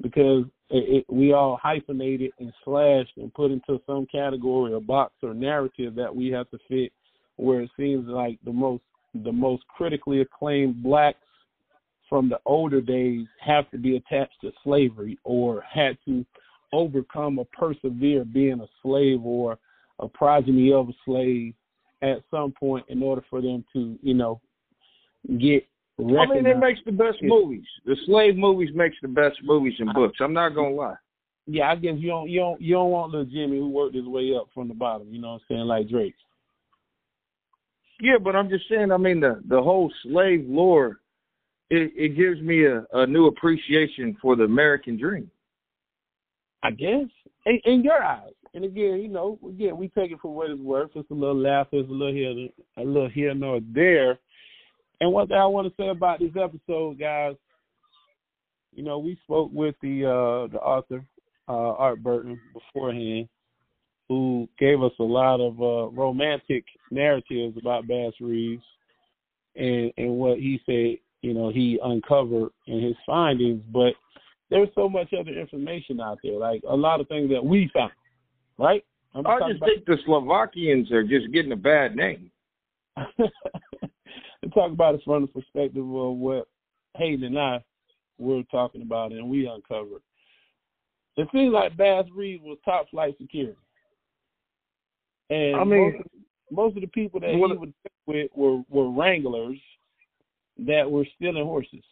because it, it, we all hyphenated and slashed and put into some category or box or narrative that we have to fit, where it seems like the most the most critically acclaimed blacks from the older days have to be attached to slavery or had to overcome or persevere being a slave or a progeny of a slave at some point in order for them to, you know, get I mean, it makes the best movies. The slave movies makes the best movies and books. I'm not gonna lie. Yeah, I guess you don't you don't you don't want little Jimmy who worked his way up from the bottom. You know what I'm saying? Like Drake. Yeah, but I'm just saying. I mean, the the whole slave lore, it, it gives me a, a new appreciation for the American dream. I guess in, in your eyes. And again, you know, again, we take it for what it's worth. It's a little laugh, it's a little here, a little here nor there. And one thing I want to say about this episode, guys, you know, we spoke with the uh the author, uh, Art Burton, beforehand, who gave us a lot of uh, romantic narratives about Bass Reeves and and what he said, you know, he uncovered in his findings, but there's so much other information out there, like a lot of things that we found, right? I just think the Slovakians are just getting a bad name. And talk about it from the perspective of what Hayden and I were talking about and we uncovered. It seems like Bass Reeves was top flight security. And I mean, most, most of the people that he would with were, were wranglers that were stealing horses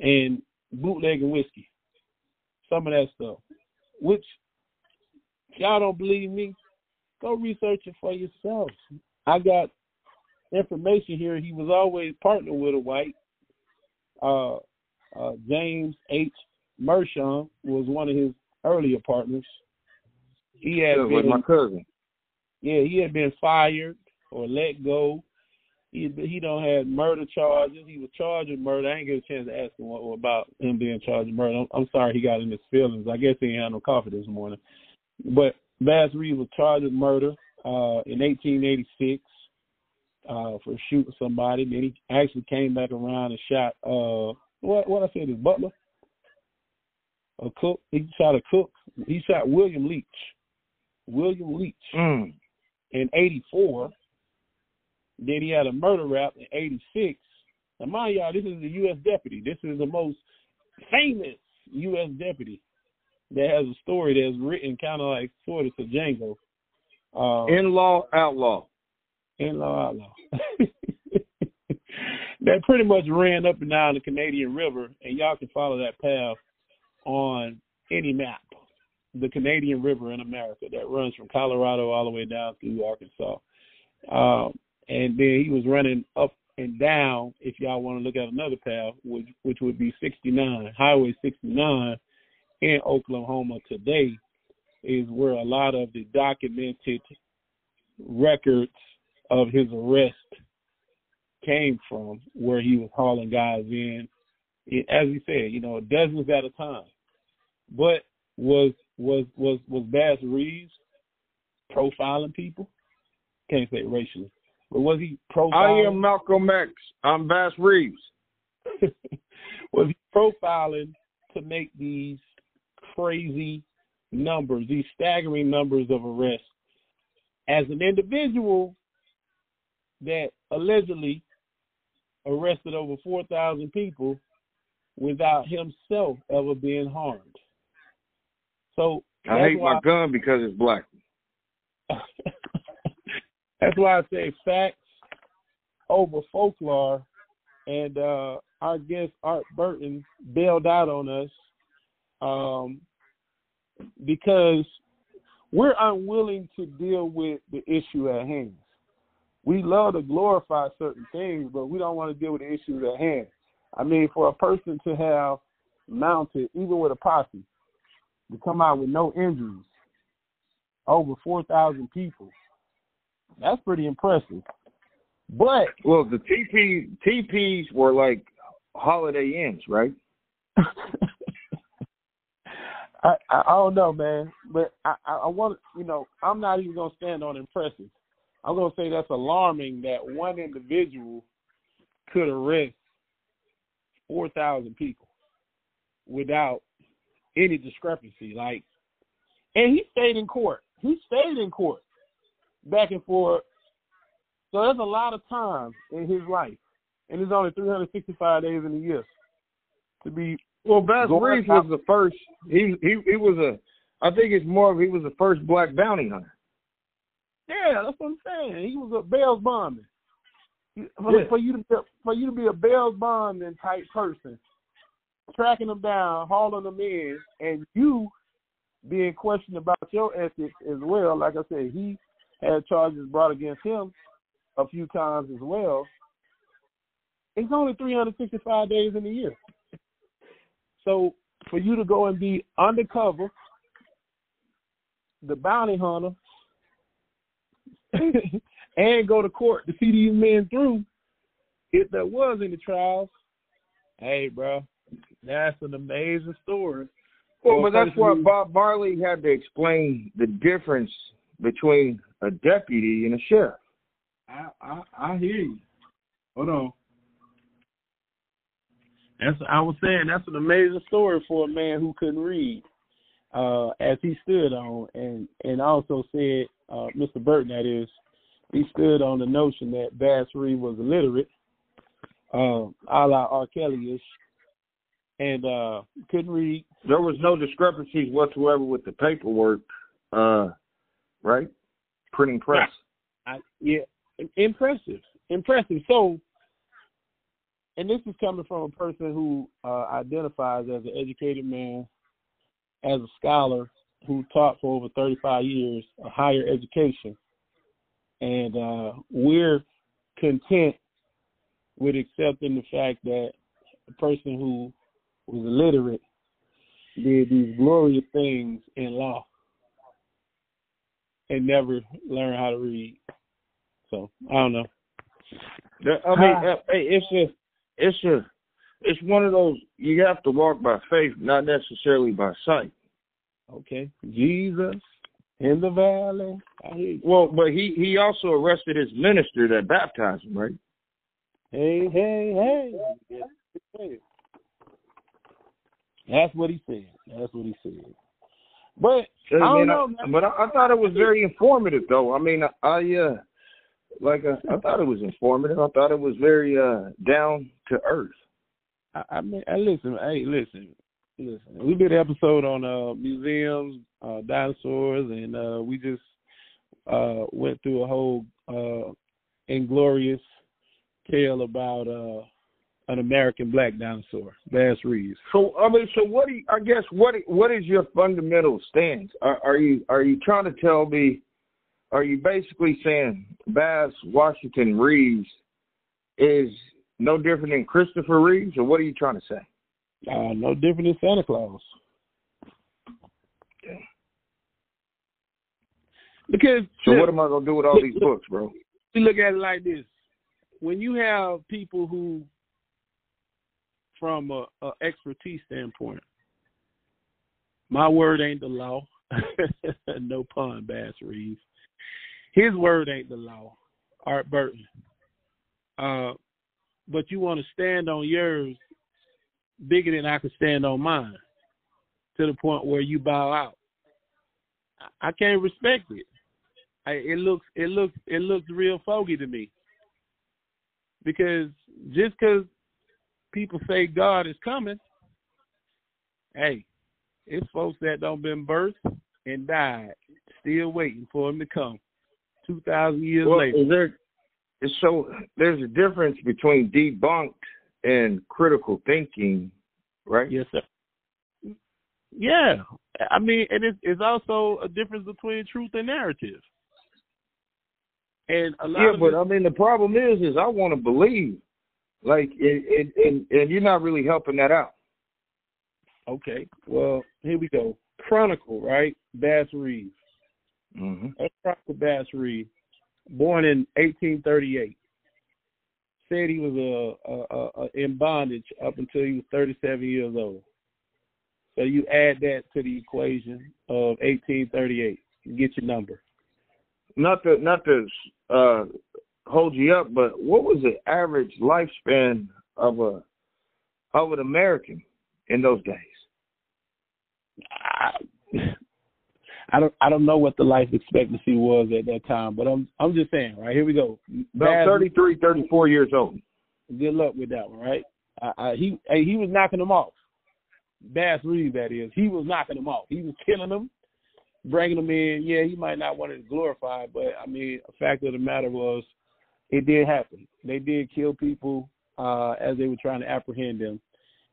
and bootlegging whiskey. Some of that stuff. Which y'all don't believe me, go research it for yourself. I got information here. He was always partnered with a white. Uh, uh, James H. Mershon was one of his earlier partners. He had yeah, been, my cousin. Yeah, he had been fired or let go. He he don't have murder charges. He was charged with murder. I ain't get a chance to ask him what, about him being charged with murder. I'm, I'm sorry he got in his feelings. I guess he ain't had no coffee this morning. But Bass Reeves was charged with murder uh, in 1886 uh, for shooting somebody. Then he actually came back around and shot uh, what what I said is Butler, a cook. He shot a cook. He shot William Leach. William Leach mm. in '84. Then he had a murder rap in '86. Now, mind y'all, this is the U.S. deputy. This is the most famous U.S. deputy that has a story that's written kind of like sort of to Django. Uh, In law, outlaw in-law outlaw. that pretty much ran up and down the Canadian River, and y'all can follow that path on any map. The Canadian River in America that runs from Colorado all the way down through Arkansas. Um, and then he was running up and down, if y'all want to look at another path, which which would be 69, Highway 69 in Oklahoma today, is where a lot of the documented records of his arrest came from, where he was hauling guys in, as he said, you know, dozens at a time. But was was was was Bass Reeves profiling people? Can't say racially, but was he profiling? I am Malcolm X. I'm Bass Reeves. was he profiling to make these crazy numbers, these staggering numbers of arrests? As an individual, that allegedly arrested over 4,000 people without himself ever being harmed. So I hate my gun because it's black. that's why I say facts over folklore. And uh, our guest Art Burton bailed out on us um, because we're unwilling to deal with the issue at hand we love to glorify certain things, but we don't want to deal with the issues at hand. I mean, for a person to have mounted, even with a posse, to come out with no injuries, over 4,000 people, that's pretty impressive. But well, the TP TPs were like Holiday Inns, right? I, I don't know, man, but I I I want you know I'm not even gonna stand on impressive. I'm going to say that's alarming that one individual could arrest 4,000 people without any discrepancy. Like, and he stayed in court. He stayed in court back and forth. So there's a lot of time in his life, and there's only 365 days in a year to be. Well, Bass Reeves was the first. He he he was a. I think it's more of he was the first black bounty hunter. Yeah, that's what I'm saying. He was a bail bondsman. For, yeah. for you to be, for you to be a bail bondman type person, tracking them down, hauling them in, and you being questioned about your ethics as well. Like I said, he had charges brought against him a few times as well. It's only 365 days in a year. So for you to go and be undercover, the bounty hunter, and go to court to see these men through, if there was any trials, hey, bro, that's an amazing story. Well, but that's what Bob Marley had to explain the difference between a deputy and a sheriff. I I, I hear you. Hold on. That's I was saying that's an amazing story for a man who couldn't read, uh, as he stood on and and also said, uh, Mr. Burton, that is, he stood on the notion that Bass Reeves was illiterate, uh, a la R. Kelly ish, and uh, couldn't read. There was no discrepancies whatsoever with the paperwork, uh, right? Printing press. I, yeah, impressive, impressive. So, and this is coming from a person who uh, identifies as an educated man, as a scholar who taught for over 35 years a higher education, and uh, we're content with accepting the fact that a person who was illiterate did these glorious things in law and never learned how to read. So I don't know. I mean, uh, it's just, it's a, it's one of those you have to walk by faith, not necessarily by sight. Okay, Jesus in the valley. I hear you. Well, but he he also arrested his minister that baptized him, right? Hey, hey, hey. That's what he said. That's what he said. But I, I don't know. I, but I, I, thought it was very informative, though. I mean, I, I uh, like uh, I thought it was informative. I thought it was very uh down to earth. I, I mean, I listen. Hey, listen, listen. We did an episode on uh museums, uh dinosaurs, and uh we just uh went through a whole uh inglorious tale about uh an American black dinosaur, Bass Reeves. So I mean, so what do you, I guess what what is your fundamental stance? Are, are you are you trying to tell me? Are you basically saying Bass Washington Reeves is no different than Christopher Reeves, or what are you trying to say? Uh, no different than Santa Claus. Yeah. Because so, what am I gonna do with all these books, bro? You look at it like this: when you have people who from a, a expertise standpoint. My word ain't the law. no pun, Bass Reeves. His word ain't the law. Art Burton. Uh, but you want to stand on yours bigger than I can stand on mine to the point where you bow out. I can't respect it. I, it looks it looks it looks real foggy to me because just because people say God is coming, hey, it's folks that don't been birthed and died, still waiting for him to come. Two thousand years well, later. Is there, so there's a difference between debunked and critical thinking, right? Yes, sir. Yeah, I mean, and it's, it's also a difference between truth and narrative. And a lot yeah, but I mean, the problem is, is I want to believe like, and, and, and you're not really helping that out. Okay. Well, here we go. Chronicle, right? Bass Reeves. Mm-hmm. Chronicle Bass Reeves, born in 1838. Said he was a, a, a, in bondage up until he was 37 years old. So you add that to the equation of 1838. You get your number. Not to not to uh, hold you up, but what was the average lifespan of a of an American in those days? I, I don't I don't know what the life expectancy was at that time, but I'm I'm just saying, right here we go. About 33, 34 years old. Good luck with that one, right? I, I, he he was knocking them off. Bass Reeves, that is, he was knocking them off. He was killing them, bringing them in. Yeah, he might not want to glorify, but I mean, a fact of the matter was it did happen. They did kill people uh, as they were trying to apprehend them,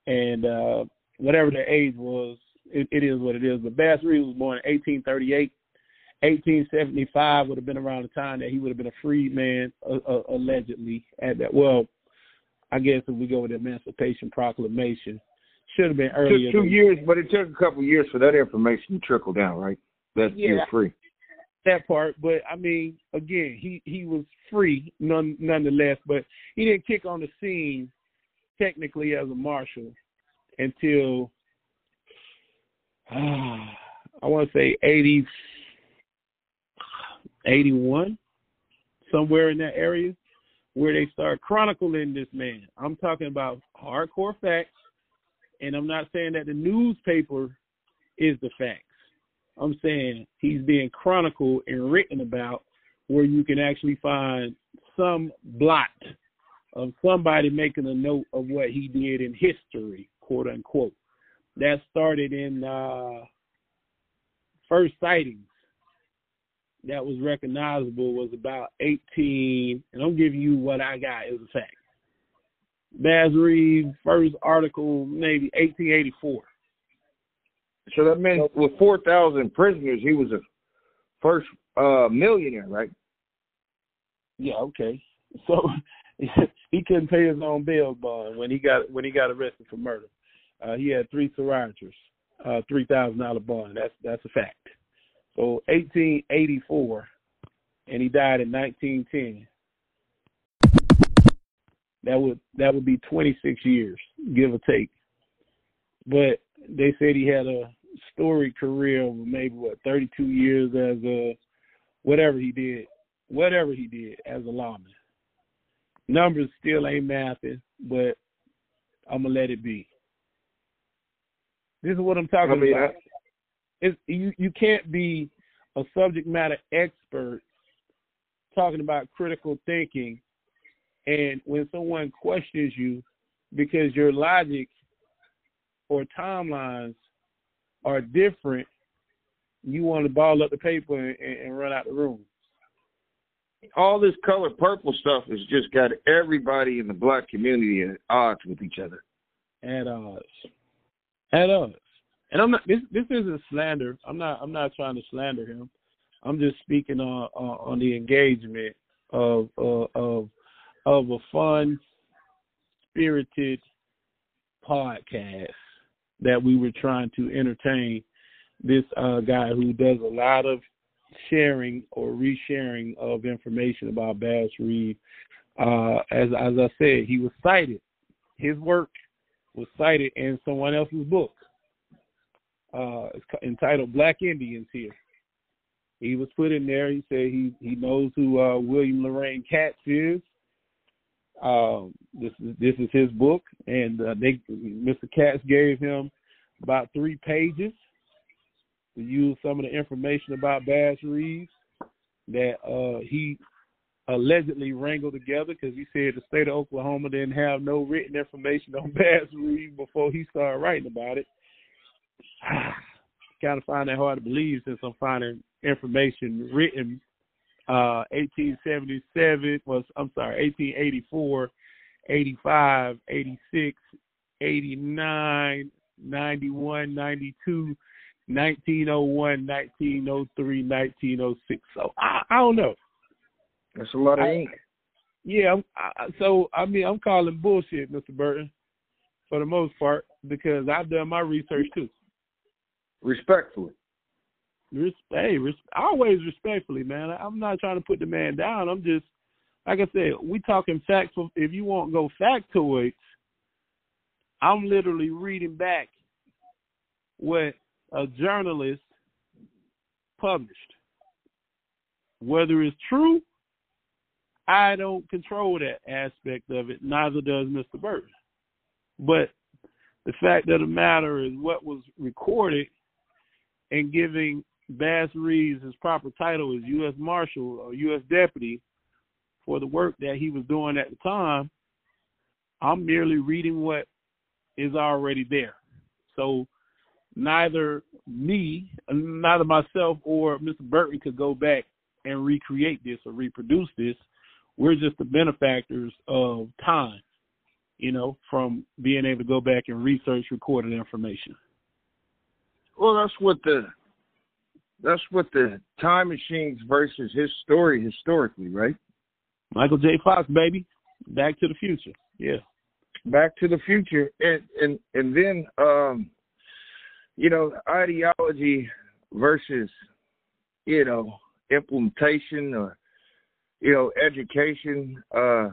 and uh, whatever their age was, it, it is what it is. But Bass Reeves was born in 1838. 1875 would have been around the time that he would have been a freedman, uh, uh, allegedly. At that, well, I guess if we go with the Emancipation Proclamation, should have been earlier. Took two years, but it took a couple of years for that information to trickle down, right? That Yeah. you're free. that part, but I mean, again, he he was free none nonetheless, but he didn't kick on the scene technically as a marshal until I want to say 80, 81, somewhere in that area, where they start chronicling this man. I'm talking about hardcore facts, and I'm not saying that the newspaper is the facts. I'm saying he's being chronicled and written about where you can actually find some blot of somebody making a note of what he did in history, quote unquote. That started in uh, first sightings that was recognizable was about 18, and I'm giving you what I got as a fact. Bass Reeves, first article, maybe 1884. So that meant with four thousand prisoners, he was a first uh millionaire, right? Yeah, okay. So he couldn't pay his own bail bond when he got when he got arrested for murder. Uh, he had three psoriasis, uh, three thousand dollar bond. That's that's a fact. So eighteen eighty four, and he died in nineteen ten. That would that would be twenty six years, give or take. But they said he had a storied career of maybe what thirty two years as a whatever he did, whatever he did as a lawman. Numbers still ain't mathing, but I'm gonna let it be. This is what I'm talking I mean, about. It's, you you can't be a subject matter expert talking about critical thinking, and when someone questions you because your logic or timelines are different, you want to ball up the paper and, and run out the room. all this color purple stuff has just got everybody in the black community at odds with each other. at odds. At odds. And I'm not. This this isn't slander. I'm not. I'm not trying to slander him. I'm just speaking on on, on the engagement of uh, of of a fun, spirited podcast that we were trying to entertain this uh, guy who does a lot of sharing or resharing of information about Bass Reed. Uh, as as I said, he was cited. His work was cited in someone else's book. Uh, it's entitled Black Indians here. He was put in there. He said he he knows who uh, William Loren Katz is. Um, this is this is his book, and uh, they Mr. Katz gave him about three pages to use some of the information about Bass Reeves that uh, he allegedly wrangled together because he said the state of Oklahoma didn't have no written information on Bass Reeves before he started writing about it. kind of find that hard to believe since I'm finding information written uh 1877 was I'm sorry 1884 85 86 89 91 92 1901 1903 1906 so I, I don't know That's a lot of I- ink. yeah, I'm, I, so I mean, I'm calling bullshit, Mr. Burton, for the most part, because I've done my research too. Respectfully. Res- hey, res- always respectfully, man. I'm not trying to put the man down. I'm just, like I said, we talking facts. If you want to go factoids, I'm literally reading back what a journalist published. Whether it's true, I don't control that aspect of it. Neither does Mr. Burton. But the fact of the matter is what was recorded and giving Bass Reeves his proper title as U.S. Marshal or U.S. Deputy for the work that he was doing at the time, I'm merely reading what is already there. So neither me, neither myself or Mr. Burton could go back and recreate this or reproduce this. We're just the benefactors of time, you know, from being able to go back and research recorded information. Well, that's what the that's what the time machines versus his story historically, right? Michael J. Fox, baby, Back to the Future, yeah. Back to the Future, and and and then um, you know, ideology versus you know implementation or you know education. Uh,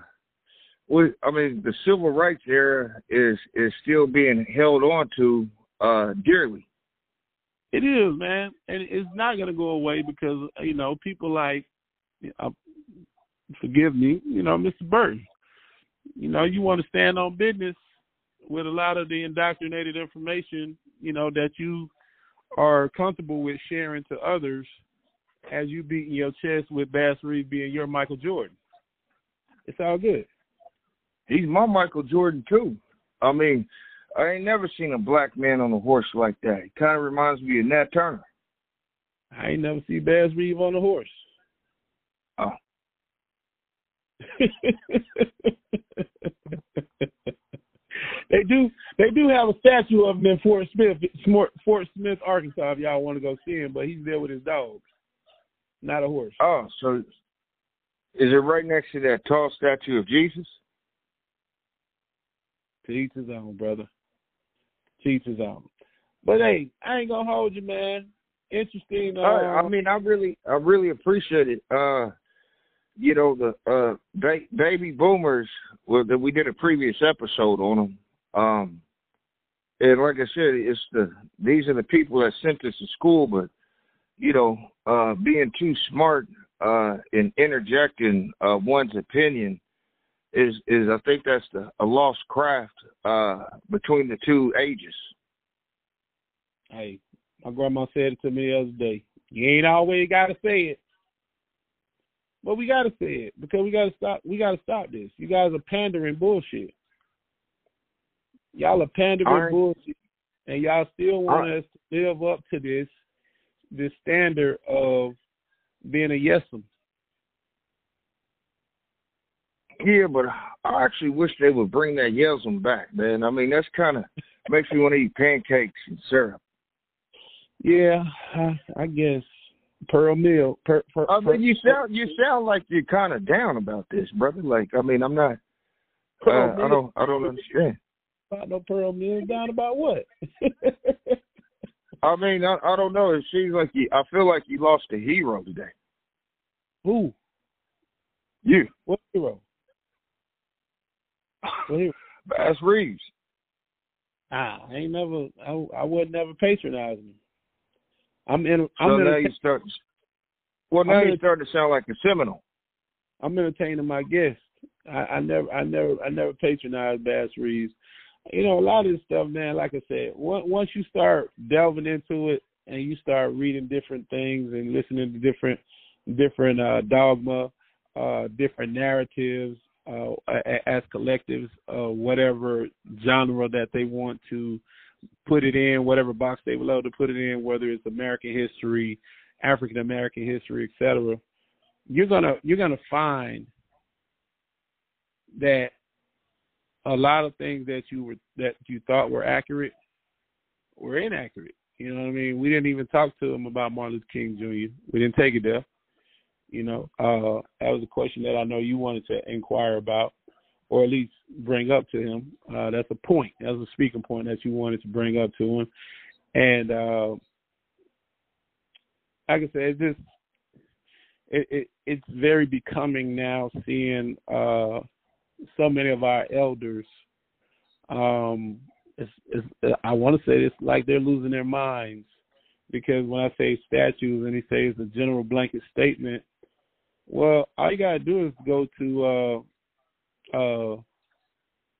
we, I mean, the civil rights era is is still being held on to uh, dearly. It is, man, and it's not going to go away because you know people like, uh, forgive me, you know, Mr. Burton. You know, you want to stand on business with a lot of the indoctrinated information, you know, that you are comfortable with sharing to others as you beating your chest with Bass Reeves being your Michael Jordan. It's all good. He's my Michael Jordan too. I mean, I ain't never seen a black man on a horse like that. He kind of reminds me of Nat Turner. I ain't never seen Bass Reeves on a horse. Oh. they do. They do have a statue of him in Fort Smith, Fort Smith, Arkansas. If y'all want to go see him, but he's there with his dogs, not a horse. Oh, so is it right next to that tall statue of Jesus? To each his own, brother. To each his own. But hey, I ain't gonna hold you, man. Interesting. Uh, I, I mean, I really, I really appreciate it. Uh, you know, the uh, ba- baby boomers. Well, that we did a previous episode on them. Um, and like I said, it's the these are the people that sent us to school, but you know, uh, being too smart uh, in interjecting uh, one's opinion is is I think that's the a lost craft uh, between the two ages. Hey, my grandma said it to me the other day. You ain't always got to say it, but we got to say it because we got to stop. We got to stop this. You guys are pandering bullshit. Y'all are pandering right. bullshit, and y'all still want right. us to live up to this this standard of being a yesum. Yeah, but I actually wish they would bring that yesum back, man. I mean, that's kind of makes me want to eat pancakes and syrup. Yeah, I, I guess pearl meal. Per, per, I mean, you sound you sound like you're kind of down about this, brother. Like, I mean, I'm not. Uh, I don't. I don't understand. About no pearl meal. Down about what? I mean, I, I don't know. It seems like you. I feel like you lost a hero today. Who? You. What hero? What hero? Bass Reeves. Ah, I ain't never. I I would never patronize him. I'm in. I'm so now you start. Well, now you're starting to sound like a Seminole. I'm entertaining my guests. I, I never, I never, I never patronized Bass Reeves. You know, a lot of this stuff, man. Like I said, once you start delving into it and you start reading different things and listening to different, different uh, dogma, uh, different narratives, uh, as collectives, uh, whatever genre that they want to put it in, whatever box they would love to put it in, whether it's American history, African American history, etc. You're gonna you're gonna find that a lot of things that you were that you thought were accurate were inaccurate. You know what I mean? We didn't even talk to him about Martin Luther King Jr. We didn't take it there. You know, uh, that was a question that I know you wanted to inquire about or at least bring up to him. Uh, that's a point. That's a speaking point that you wanted to bring up to him. And uh, like I said, it's just it, it, it's very becoming now seeing uh, so many of our elders. Um, it's, it's, I want to say it's like they're losing their minds because when I say statues and he says a general blanket statement, well, all you gotta do is go to uh, uh,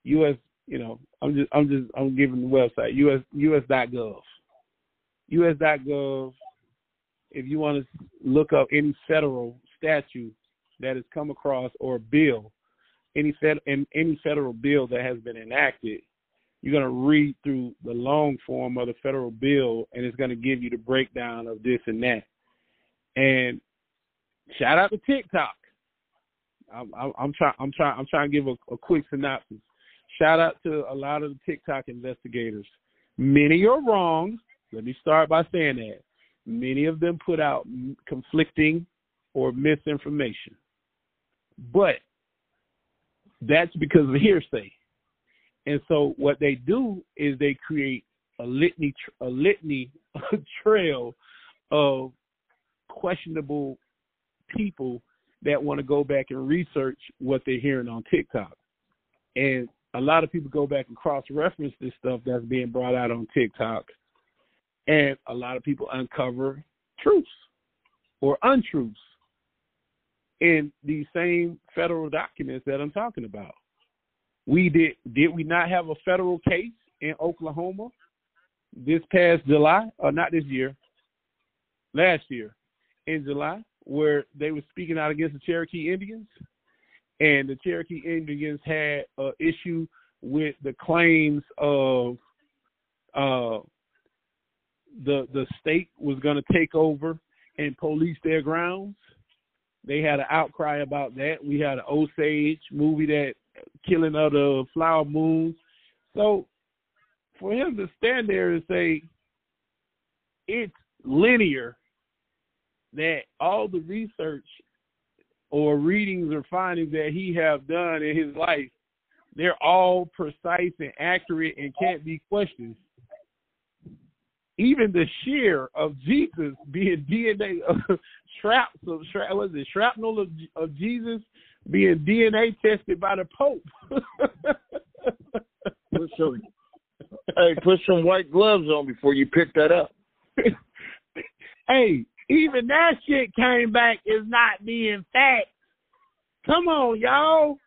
U.S. You know, I'm just I'm just I'm giving the website U.S. U.S.gov. U.S.gov. If you want to look up any federal statute that has come across or bill, any fed in any federal bill that has been enacted, you're going to read through the long form of the federal bill, and it's going to give you the breakdown of this and that. And shout out to TikTok I'm, I'm, I'm trying. I'm trying. I'm trying to give a, a quick synopsis. Shout out to a lot of the TikTok investigators. Many are wrong. Let me start by saying that. Many of them put out conflicting or misinformation. But that's because of hearsay. And so what they do is they create a litany a litany a trail of questionable people that want to go back and research what they're hearing on TikTok. And a lot of people go back and cross reference this stuff that's being brought out on TikTok. And a lot of people uncover truths or untruths in these same federal documents that I'm talking about. We did did we not have a federal case in Oklahoma this past July, or not this year, last year in July, where they were speaking out against the Cherokee Indians, and the Cherokee Indians had an issue with the claims of uh, the the state was going to take over and police their grounds. They had an outcry about that. We had an Osage movie that killing of the flower moons. So for him to stand there and say it's linear that all the research or readings or findings that he have done in his life, they're all precise and accurate and can't be questioned. Even the shear of Jesus being DNA straps of was it shrapnel of, of Jesus being DNA tested by the Pope. put some, hey, put some white gloves on before you pick that up. hey, even that shit came back as not being fact. Come on, y'all.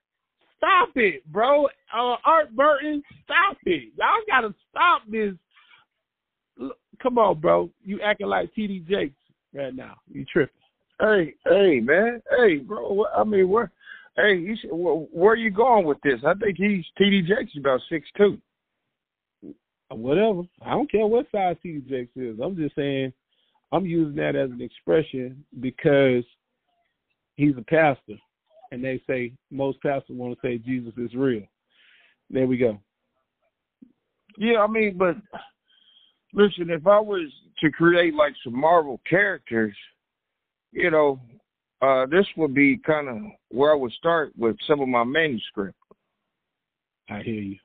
Stop it, bro. Uh, Art Burton, stop it. Y'all gotta stop this. Come on, bro. You acting like TD Jakes right now. You tripping. Hey, hey, man. Hey, bro. I mean, where? Hey, you, where are you going with this? I think he's TD Jakes about six two. Whatever. I don't care what size TD Jakes is. I'm just saying I'm using that as an expression because he's a pastor, and they say most pastors want to say Jesus is real. There we go. Yeah, I mean, but listen, if I was to create like some Marvel characters, you know, uh, this would be kind of where I would start with some of my manuscript. I hear you.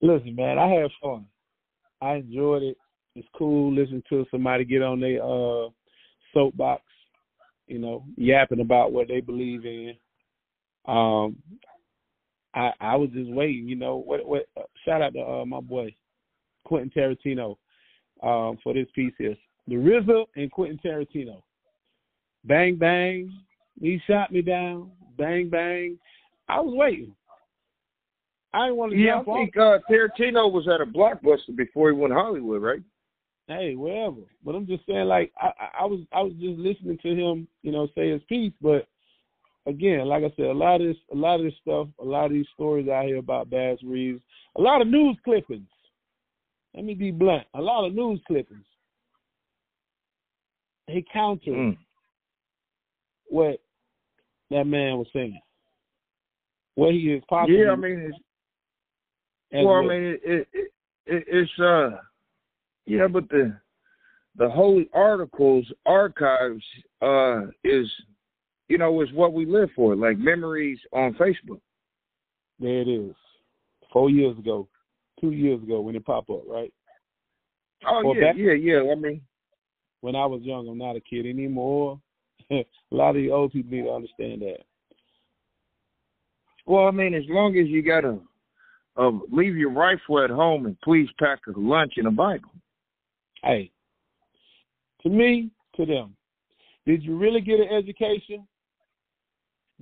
Listen, man, I had fun. I enjoyed it it's cool listening to somebody get on their uh, soapbox, you know, yapping about what they believe in. Um, I I was just waiting, you know. What what? Uh, shout out to uh, my boy Quentin Tarantino um, for this piece here. The RZA and Quentin Tarantino. Bang bang, he shot me down. Bang bang. I was waiting. I didn't want to. Yeah, I think uh, Tarantino was at a blockbuster before he went to Hollywood, right? hey, wherever. But I'm just saying, like I, I was, I was just listening to him, you know, say his piece. But again, like I said, a lot of this, a lot of this stuff, a lot of these stories I hear about Bass Reeves, a lot of news clippings. Let me be blunt. A lot of news clippings. They counter mm. What that man was saying. What he is possibly. Yeah, I mean, it's, well, I mean, it, it, it, it's uh yeah, but the the Holy Articles archives uh, is, you know, is what we live for, like memories on Facebook. There it is. Four years ago, two years ago when it popped up, right? Oh or yeah, back, yeah, yeah. I mean, when I was young, I'm not a kid anymore. a lot of the old people need to understand that. Well, I mean, as long as you gotta uh, leave your rifle at home and please pack a lunch and a Bible. Hey, to me, to them, did you really get an education?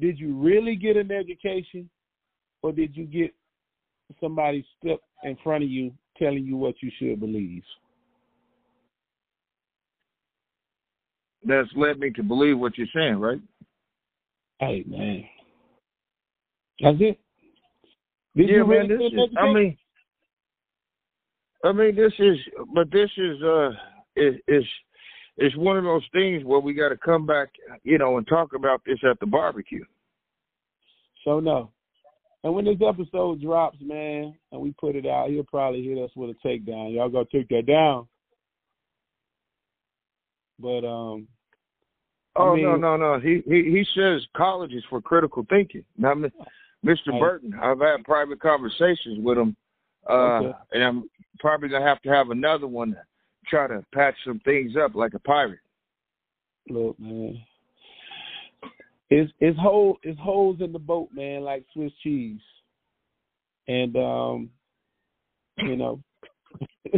Did you really get an education? Or did you get somebody step in front of you telling you what you should believe? That's led me to believe what you're saying, right? Hey man. That's it. Did yeah, man, this is, I mean, I mean, this is, but this is, uh, is, is, is one of those things where we got to come back, you know, and talk about this at the barbecue. So no. And when this episode drops, man, and we put it out, he'll probably hit us with a takedown. Y'all gotta take that down. But um Oh I mean, no, no, no. He he he says college is for critical thinking. Now, Mr. Right. Burton, I've had private conversations with him, uh, Okay. and I'm probably gonna have to have another one to try to patch some things up like a pirate. Look, man. It's it's hole it's holes in the boat, man, like Swiss cheese. And um you know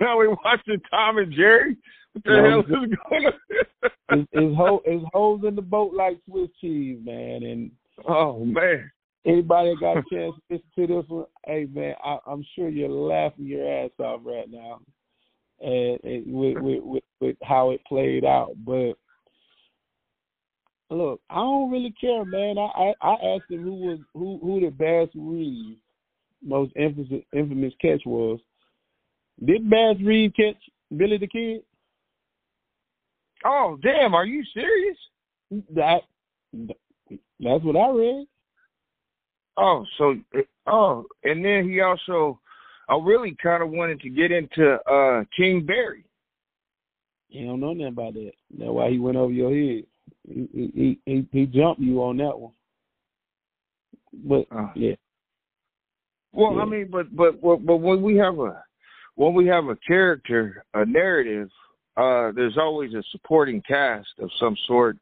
now we watching Tom and Jerry. What the No. hell is going on? it's, it's, hole, it's holes in the boat like Swiss cheese, man. And oh man. anybody got a chance to listen to this one, hey man, I, I'm sure you're laughing your ass off right now, and, and with, with with with how it played out. But look, I don't really care, man. I I, I asked him who was who who the Bass Reeves most infamous infamous catch was. Did Bass Reeves catch Billy the Kid? Oh damn, are you serious? That that's what I read. Oh, so oh, and then he also, I really kind of wanted to get into uh King Barry. He don't know nothing about that. That's why he went over your head. He he he, he jumped you on that one. But Oh. yeah, Well, Yeah. I mean, but but but but when we have a when we have a character, a narrative, uh, there's always a supporting cast of some sort.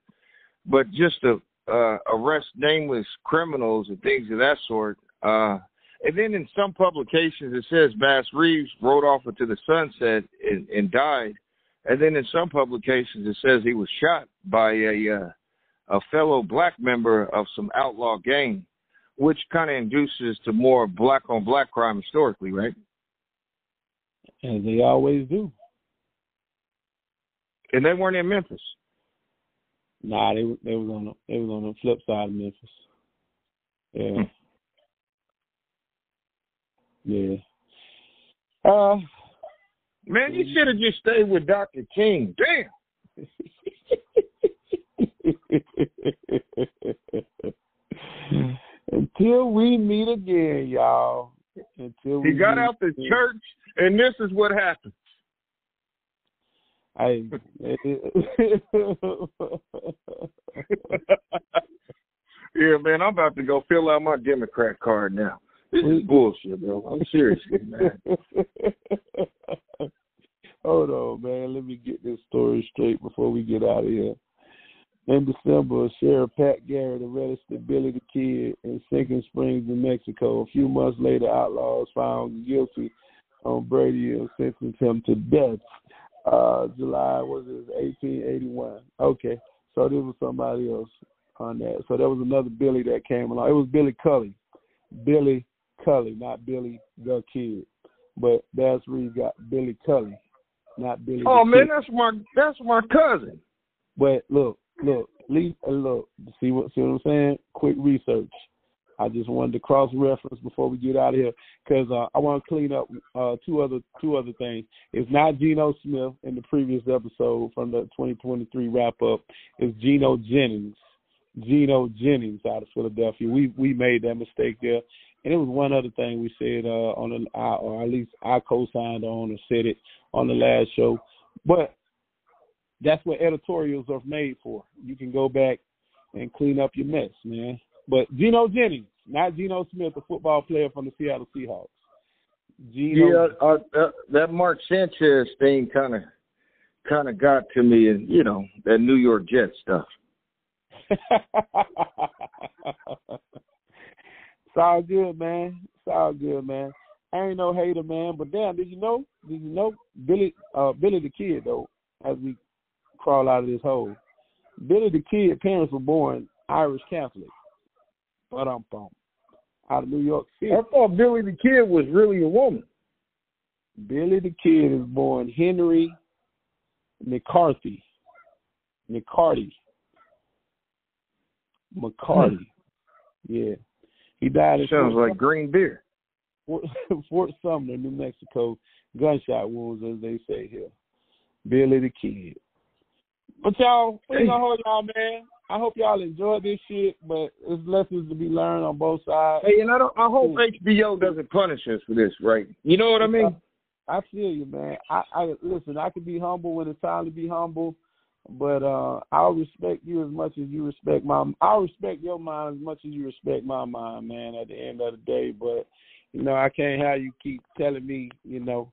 But just to uh, arrest nameless criminals and things of that sort. Uh, and then in some publications it says Bass Reeves rode off into the sunset and, and died. And then in some publications it says he was shot by a uh, a fellow black member of some outlaw gang, which kind of induces to more black on black crime historically, right? As they always do. And they weren't in Memphis. Nah, they they was on the they was on the flip side of Memphis. Yeah. yeah. Uh Man, you should have just stayed with Dr. King. Damn. Until we meet again, y'all. Until we He got meet out the again. church, and this is what happens. Hey. yeah, man, I'm about to go fill out my Democrat card now. This is bullshit, bro. I'm serious, man. Hold on, man. Let me get this story straight before we get out of here. In December, Sheriff Pat Garrett arrested Billy the Kid in Stinking Springs, New Mexico. A few months later, outlaws found guilty on Brady and sentenced him to death. Uh, July was it 1881? Okay, so there was somebody else on that. So there was another Billy that came along. It was Billy Cully, Billy Cully, not Billy the Kid. But Bass Reeves got Billy Cully, not Billy. Oh man, Kid. that's my that's my cousin. But look, look, leave, look. See what see what I'm saying? Quick research. I just wanted to cross reference before we get out of here because uh, I want to clean up uh, two other two other things. It's not Geno Smith in the previous episode from the 2023 wrap up. It's Geno Jennings. Geno Jennings out of Philadelphia. We we made that mistake there. And it was one other thing we said uh, on the, uh, or at least I co-signed on or said it on the last show. But that's what editorials are made for. You can go back and clean up your mess, man. But Geno Jennings, not Geno Smith, the football player from the Seattle Seahawks. Geno, Yeah, uh, that, that Mark Sanchez thing kind of kind of got to me, and you know that New York Jets stuff. it's all good, man. It's all good, man. I ain't no hater, man. But damn, did you know? Did you know Billy? Uh, Billy the Kid, though, as we crawl out of this hole, Billy the Kid parents were born Irish Catholic. But um, out of New York City. I thought Billy the Kid was really a woman. Billy the Kid is born Henry McCarthy. McCarty. McCarty. Yeah. He died in Sounds Fort, like green beer. Fort, Fort Sumner, New Mexico. Gunshot wounds, as they say here. Billy the Kid. But y'all, we gonna hold y'all, man. I hope y'all enjoyed this shit, but there's lessons to be learned on both sides. Hey, and I don't. I hope HBO doesn't punish us for this, right? You know what I mean? I feel you, man. I, I listen. I can be humble when it's time to be humble, but uh I'll respect you as much as you respect my. I'll respect your mind as much as you respect my mind, man. At the end of the day, but you know, I can't have you keep telling me, you know,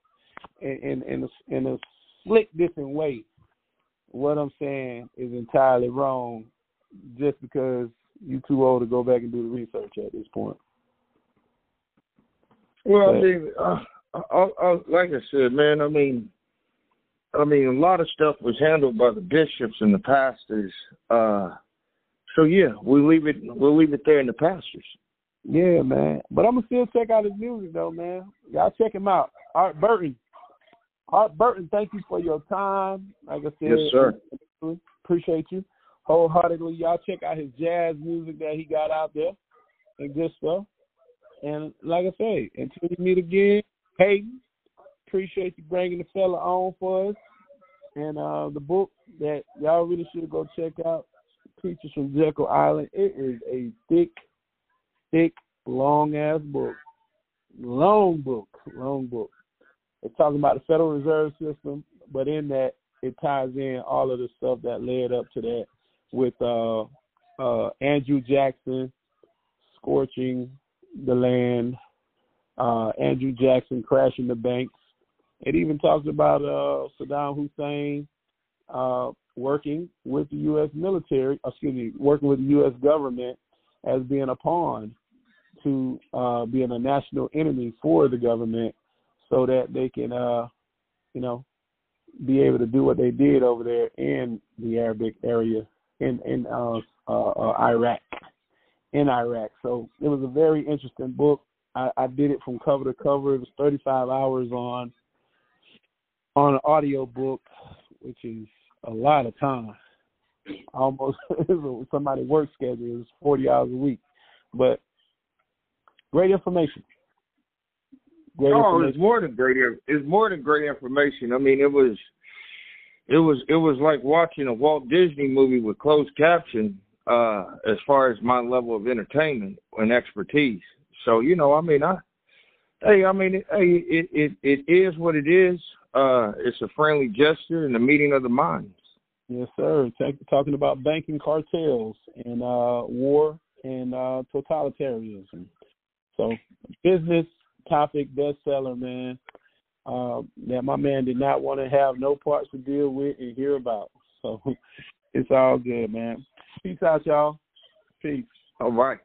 in in in a, in a slick different way. What I'm saying is entirely wrong, just because you're too old to go back and do the research at this point. Well, but, I mean, uh, I, I, like I said, man, I mean, I mean, a lot of stuff was handled by the bishops and the pastors. Uh, so yeah, we leave it. We'll leave it there in the pastors. Yeah, man. But I'm gonna still check out his music though, man. Y'all check him out. Art Burton. Art Burton, thank you for your time. Like I said, yes, sir. Appreciate you wholeheartedly. Y'all check out his jazz music that he got out there and good stuff. And like I say, until we meet again, Hayden, appreciate you bringing the fella on for us. And uh, the book that y'all really should go check out, Creatures from Jekyll Island. It is a thick thick, long ass book. Long book, long book. It's talking about the Federal Reserve System, but in that it ties in all of the stuff that led up to that with uh, uh, Andrew Jackson scorching the land, uh, Andrew Jackson crashing the banks. It even talks about uh, Saddam Hussein uh, working with the U.S. military, excuse me, working with the U.S. government as being a pawn to uh, being a national enemy for the government so that they can, uh, you know, be able to do what they did over there in the Arabic area in in uh, uh, uh, Iraq, in Iraq. So it was a very interesting book. I, I did it from cover to cover. It was 35 hours on on an audio book, which is a lot of time. Almost somebody work schedule is 40 hours a week, but Great information. Great oh, information. it's more than great. It's more than great information. I mean, it was, it was, it was like watching a Walt Disney movie with closed caption. Uh, as far as my level of entertainment and expertise. So you know, I mean, I, hey, I mean, it, hey, it it it is what it is. Uh, it's a friendly gesture and a meeting of the minds. Yes, sir. talking about banking cartels and uh, war and uh, totalitarianism. So business topic bestseller, man. Uh, that my man did not want to have no parts to deal with and hear about. So it's all good, man. Peace out, y'all. Peace. All right.